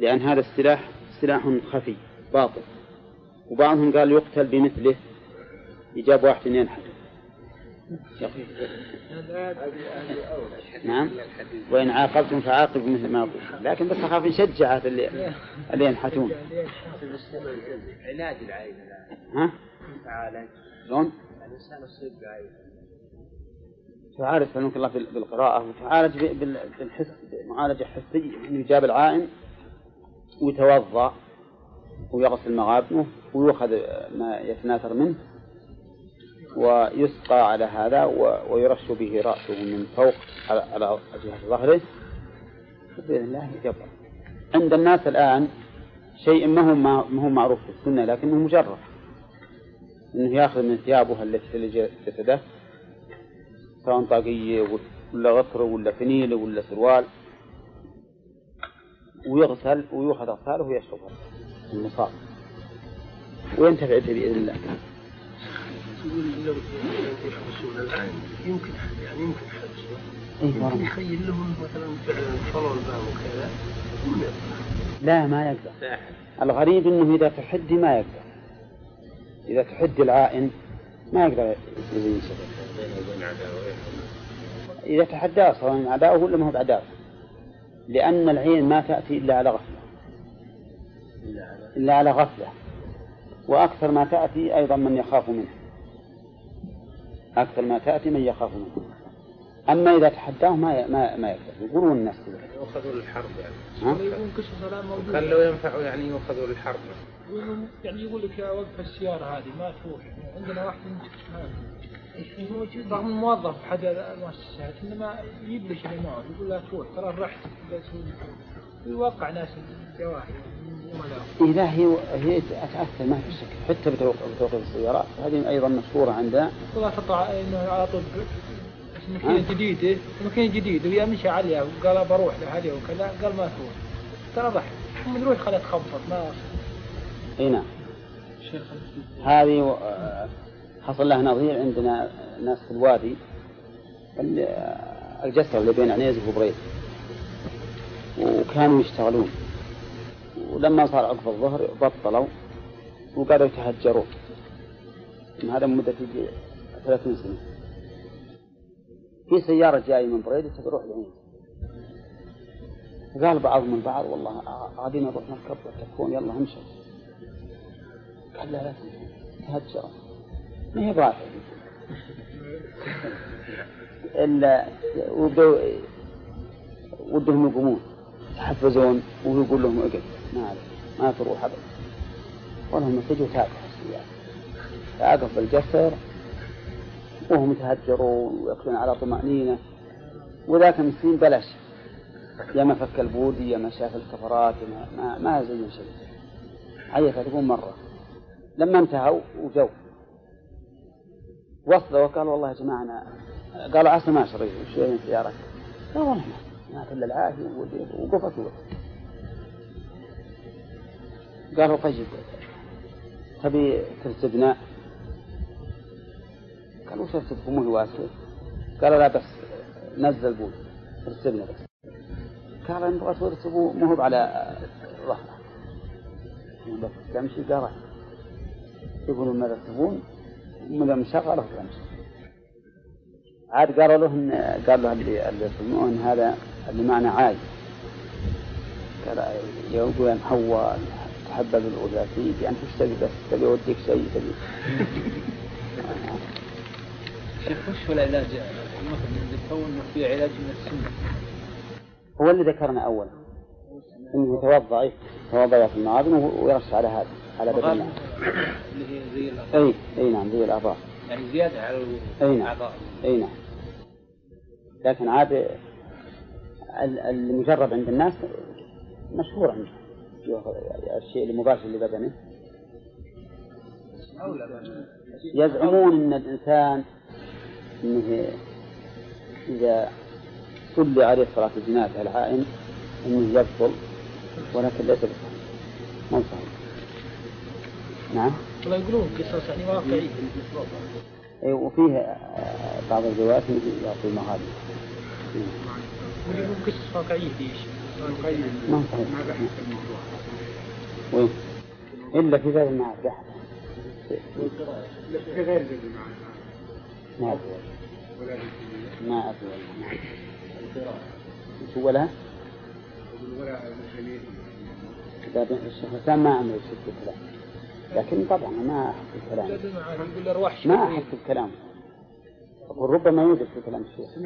لأن هذا السلاح سلاح خفي باطل. وبعضهم قال يقتل بمثله يجاب واحد ينحت نعم. وإن عاقبتم فعاقبوا مثل ما قلت. لكن بس أخاف نشجع اللي اللي ينحتون. علاج العين. ها؟ تعالج شلون؟ الإنسان يصيب بعين تعالج فنوك الله بال- بالقراءة. وتعالج بالحس معالجة حسية. إنه يجاب العائن ويتوضأ ويغسل مغابنه ويؤخذ ما يتناثر منه. ويسقى على هذا ويرش به رأسه من فوق على جهة ظهره بإذن الله يجبر. عند الناس الآن شيء ما هو ما هو معروف في السنة لكنه مجرب إنه يأخذ من ثيابه التي تلج جسده سواء طاقية ولا غطرة ولا فنيلة ولا سروال. ويغسل ويؤخذ أغساله ويشربها. المصاب. وينتفع به بإذن الله. لو يحبسون الآن يمكن يعني يمكن إيه يمكن. يخيل لهم مثلا فعلا صلوا الباب وكذا. لا ما يقدر. الغريب إنه إذا تحدي ما يقدر. إذا تحدي العائن ما يقدر ينسب إذا تحداه سواء عداؤه ولا ما هو بعداؤه لأن العين ما تأتي إلا على غفلة. إلا على غفلة. وأكثر ما تأتي أيضا من يخاف منه أكثر ما تأتي من يخاف منه أما إذا تحداه ما ما ما يقدر يقولون الناس كذا. يؤخذوا للحرب يعني. موجود كان لو ينفعوا يعني يؤخذوا للحرب يقولون- يعني يقول لك يا وقف السيارة هذه ما تروح. عندنا واحد هذا رغم الموظف في احد المؤسسات إنما يبلش اللي معه يقول لا تروح. ترى رحت ويوقع ناس الجواهر. لا هي هي تأثر ما في شك حتى بتوقف بتوقف السيارات. هذه أيضا مشهورة عندنا ولا تطلع إنه على طول بس ماكينة جديدة ماكينة جديدة ويا مشى عليها وقال بروح لهذه وكذا قال ما تروح. ترى ضحك. ثم تروح خلت تخبط ما إي نعم. هذه و- حصل لها نظير عندنا ناس في الوادي. ال- الجسر اللي بين عنيزة وبريد. وكانوا يشتغلون. ولما صار عقب الظهر بطلوا وقالوا يتهجروا. هذا مدة يجي 30 سنة. في سيارة جاية من بريدة تروح لعنيزة قال بعضهم من بعض والله قاعدين نروح نركب تكون يلا امشي. قال لا لا تهجر ما هي إلا وبدوا ودهم يقومون يحفزون وهو يقول لهم اقعد. ما ما تروح ابدا. ولهم تاكل السيارة تاقف بالجسر وهم يتهجرون ويأكلون على طمأنينة. وذاك المسكين بلاش يا ما فك البودي يا ما شاف الكفرات ما ما, ما زين شيء. عيط تقول مرة. لما انتهوا وجو وصلوا وقال والله يا جماعة أنا قالوا عسى ما شريت وش من سيارتك؟ لا والله ما إلا العافية وقفت وقفت. قالوا طيب تبي ترتبنا؟ قالوا ترتبكم مو واسع؟ قالوا لا بس نزل بود ارتبنا بس. قال إن ترتبوا مو هو على ظهره تمشي قال راح. يقولون ما ترتبون من مشغله تمشي. عاد قالوا له إن قال له اللي اللي يصومون هذا اللي معنا عاي قال يقول أن تحبب الأولى يعني إيش تبي بس تبي أوديك شيء تبي. شيخ وش هو العلاج؟ المثل انه في علاج من السنة هو اللي ذكرنا أول. إنه يتوضأ إيه، يتوضأ في المعاذن ويرش على هذا على بدن. اللي هي زي الاعضاء أي أي نعم زي الأعضاء يعني زيادة على أي نعم. الأعضاء. أي نعم. لكن عاد ال- المجرب عند الناس مشهور عنده. الشيء المباشر لبدنه يزعمون إن الإنسان إنه إذا صلي عليه صلاة الجنازة العائن إنه يبطل ولكن ليس بصحيح. مو صحيح. نعم. والله يقولون قصص يعني واقعية. أي وفيه آه، بعض الروايات يعطي المغالي يقولون قصص واقعية في شيء. ما هو صحيح وين؟ إلا في باب المعاد بحث في غير ذي المعنى ما أدري. ما أدري. شو ولا؟ كتاب الشيخ الإسلام ما عمل الكلام. لكن طبعا ما أحب الكلام. لا ما. أحب الكلام. أقول ربما يوجد في كلام الشيخ.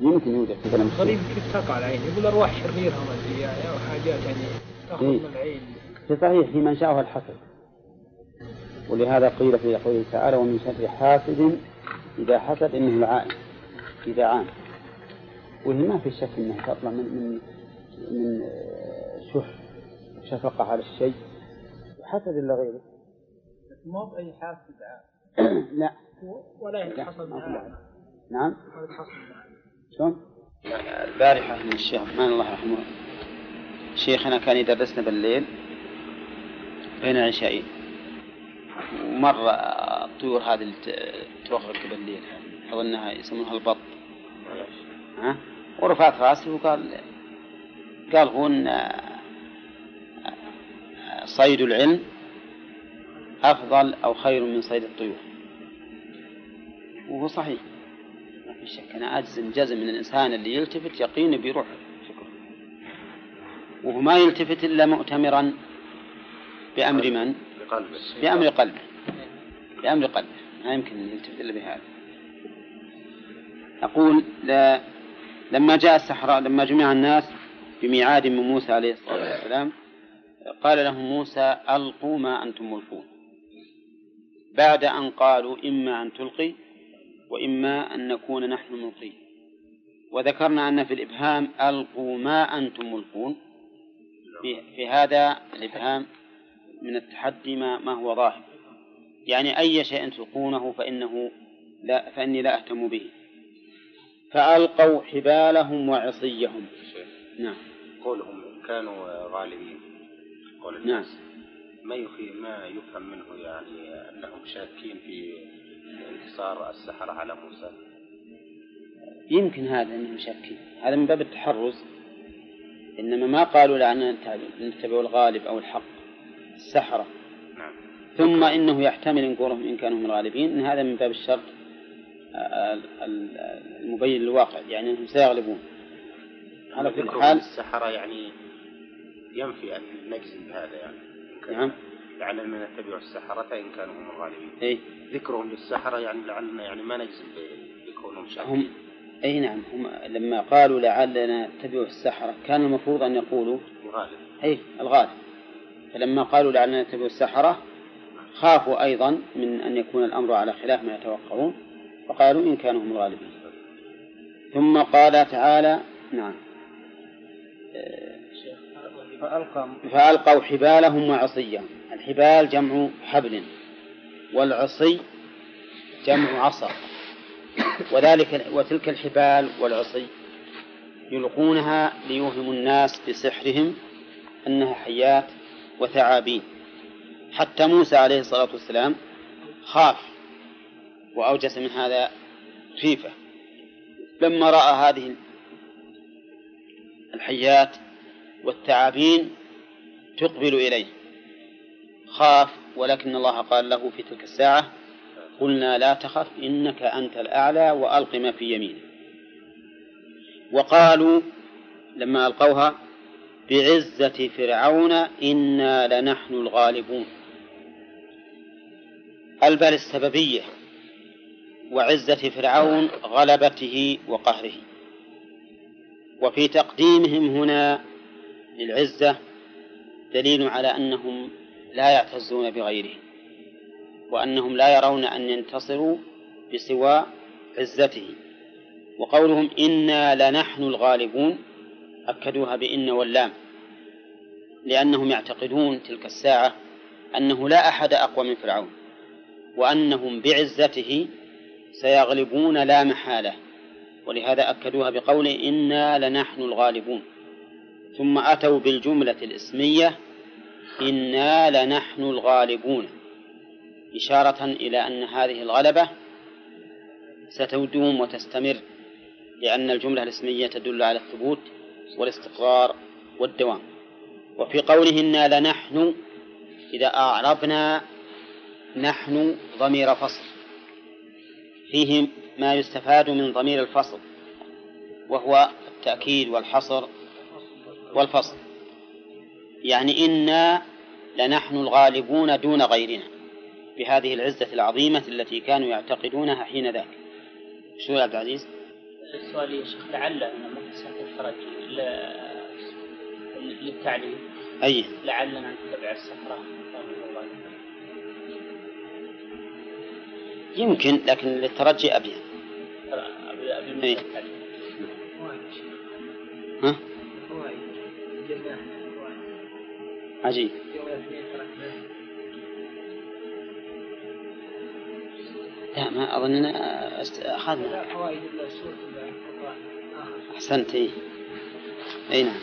يمكن يوجد في كلام الشيخ. كيف تقع العين يقول أرواح شريرة ما أدري يعني يعني تأخذ إيه. من العين. في صحيح في من شاءه الحسد. ولهذا قيل في قوله تعالى ومن شر حاسد إذا حسد إنه العائن. إذا عان وهي ما في شك أنها تطلع من من من آه، شح شفقة على الشيء. وحسد إلا غيره. مو بأي حاسد عام. لا. ولا لا يتحصل. نعم. ولا يتحصل معاه شلون؟ البارحة من الشيخ. عثمان الله يرحمه. شيخنا كان يدرسنا بالليل بين العشاءين ومرة الطيور هذه اللي ت- ترقرق بالليل هذه. أظنها يسمونها البط. ها؟ ورفعت راسي وقال قال هو إن صيد العلم. أفضل أو خير من صيد الطيور. وهو صحيح. ما في شك. أنا أجزم جزم من الإنسان اللي يلتفت يقين بيروح وهو ما يلتفت إلا مؤتمرا بأمر من؟ بقلبه. بأمر قلبه. بأمر قلبه. ما يمكن أن يلتفت إلا بهذا. أقول لا لما جاء السحراء لما جمع الناس بميعاد من موسى عليه الصلاة والسلام قال لهم موسى ألقوا ما أنتم ملقون. بعد أن قالوا إما أن تلقي وإما أن نكون نحن الملقين وذكرنا أن في الإبهام ألقوا ما أنتم ملقون. في, في هذا الإبهام من التحدي ما, ما هو ظاهر. يعني أي شيء تلقونه فإنه لا فإني لا أهتم به. فألقوا حبالهم وعصيهم. نعم. قولهم كانوا غالبين قول نعم. الناس ما يخي ما يفهم منه يعني أنهم شاكين في انتصار السحرة على موسى. يمكن هذا أنهم شاكين. هذا من باب التحرز. إنما ما قالوا لأننا نتبع الغالب أو الحق السحرة نعم. ثم إنه يحتمل إن قولهم إن كانوا هم الغالبين. إن هذا من باب الشرط آه، ال- ال- المبين للواقع يعني إنهم سيغلبون. على كل حال السحرة يعني ينفي ان نجزم بهذا يعني. إن نعم. لعلنا نتبع السحرة ان كانوا هم الغالبين. اي ذكرهم للسحرة يعني لعلنا يعني ما نجزم بكونهم هم شاكين اي نعم. هم لما قالوا لعلنا نتبع السحرة كان المفروض أن يقولوا الغالب. اي الغالب. فلما قالوا لعلنا نتبع السحرة خافوا أيضا من أن يكون الأمر على خلاف ما يتوقعون فقالوا إن كانوا هم الغالبين. ثم قال تعالى نعم. فألقوا حبالهم وعصيهم الحبال جمع حبل والعصي جمع عصا. وذلك وتلك الحبال والعصي يلقونها ليوهموا الناس بسحرهم أنها حيات وثعابين. حتى موسى عليه الصلاة والسلام خاف وأوجس من هذا خيفة. لما رأى هذه الحيات والثعابين تقبل إليه. خاف ولكن الله قال له في تلك الساعة قلنا لا تخف إنك أنت الأعلى وألق ما في يمينك. وقالوا لما ألقوها بعزة فرعون إنا لنحن الغالبون. البال السببية وعزة فرعون غلبته وقهره. وفي تقديمهم هنا للعزة دليل على أنهم لا يعتزون بغيرهم وأنهم لا يرون أن ينتصروا بسوى عزته. وقولهم إنا لنحن الغالبون أكدوها بإن واللام لأنهم يعتقدون تلك الساعة أنه لا أحد أقوى من فرعون وأنهم بعزته سيغلبون لا محالة. ولهذا أكدوها بقول إنا لنحن الغالبون. ثم أتوا بالجملة الإسمية إنا لنحن الغالبون. إشارة إلى أن هذه الغلبة ستدوم وتستمر لأن الجملة الإسمية تدل على الثبوت والاستقرار والدوام. وفي قوله إنا لنحن إذا أعربنا نحن ضمير فصل. فيه ما يستفاد من ضمير الفصل وهو التأكيد والحصر والفصل. يعني إنا لنحن الغالبون دون غيرنا بهذه العزة العظيمة التي كانوا يعتقدونها حين ذاك. شو يا عبد العزيز؟ السؤال يا شيخ لعل الخرج للتعليم. أي. لعلنا نتبع السفرة يمكن لكن للترجي أبين أبي إيه. ها؟ عجيب. لا ما أست- أخذنا. أحسنت إيه. أي نعم.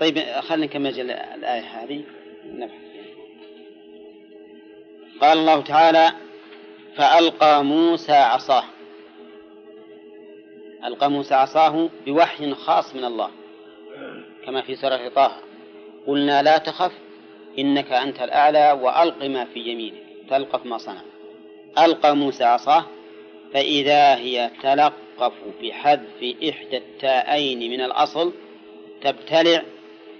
طيب خلينا نكمل ال- الآية هذه؟ نبحث. قال الله تعالى فألقى موسى عصاه. ألقى موسى عصاه بوحي خاص من الله كما في سورة طه. قلنا لا تخف إنك أنت الأعلى وألق ما في يمينك تلقف ما صنع ألقى موسى عصاه فإذا هي تلقف بحذف إحدى التاءين من الأصل تبتلع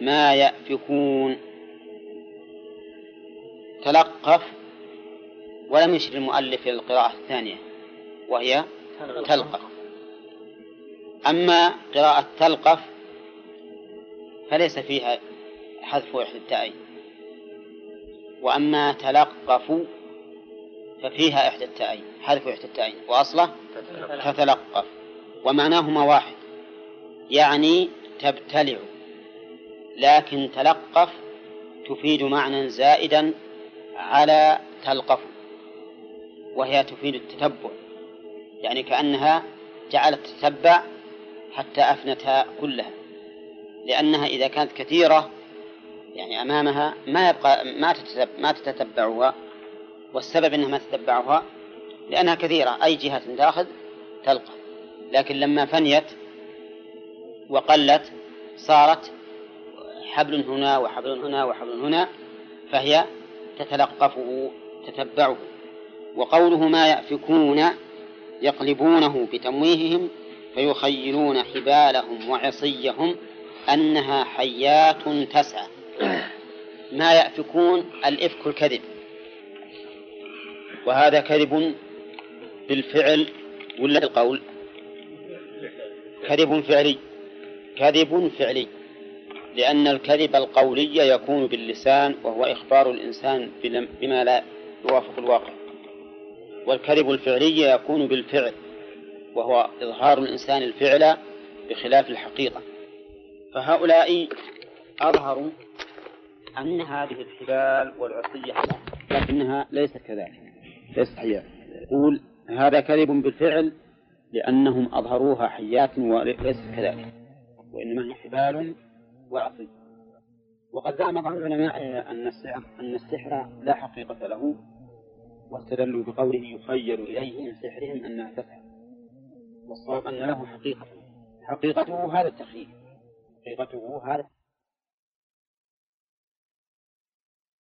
ما يأفكون. تلقف ولم يشر المؤلف إلى القراءة الثانية وهي تلقف. أما قراءة تلقف فليس فيها حذف إحدى وأما تلقف ففيها إحدى التاءين حذف إحدى التاءين. وأصله تتلقف. ومعناهما واحد. يعني تبتلع. لكن تلقف تفيد معنى زائدا على تلقف. وهي تفيد التتبع. يعني كأنها جعلت تتبع حتى أفنتها كلها. لأنها إذا كانت كثيرة يعني أمامها ما يبقى ما ما تتبعها والسبب أنها ما تتبعها لأنها كثيرة أي جهة تأخذ تلقى. لكن لما فنيت وقلت صارت حبل هنا وحبل هنا وحبل هنا فهي تتلقفه تتبعه. وقوله ما يأفكون يقلبونه بتمويههم فيخيلون حبالهم وعصيهم أنها حيات تسعى. ما يأفكون الإفك الكذب. وهذا كذب بالفعل ولا بالقول؟ كذب فعلي. كذب فعلي. لأن الكذب القولي يكون باللسان وهو إخبار الإنسان بما لا يوافق الواقع. والكذب الفعلي يكون بالفعل وهو إظهار الإنسان الفعل بخلاف الحقيقة. فهؤلاء أظهروا أن هذه الحبال والعصية لكنها ليست كذلك ليست حياة. يقول هذا كذب بالفعل لأنهم أظهروها حيات وليست كذلك وإنما هي حبال وعصي وقد زعم بعض العلماء أن السحر أن السحر لا حقيقة له واستدلوا بقوله يخيل إليه من سحرهم أنها تسحر. والصواب أن له حقيقة حقيقته هذا التخيل حقيقته هذا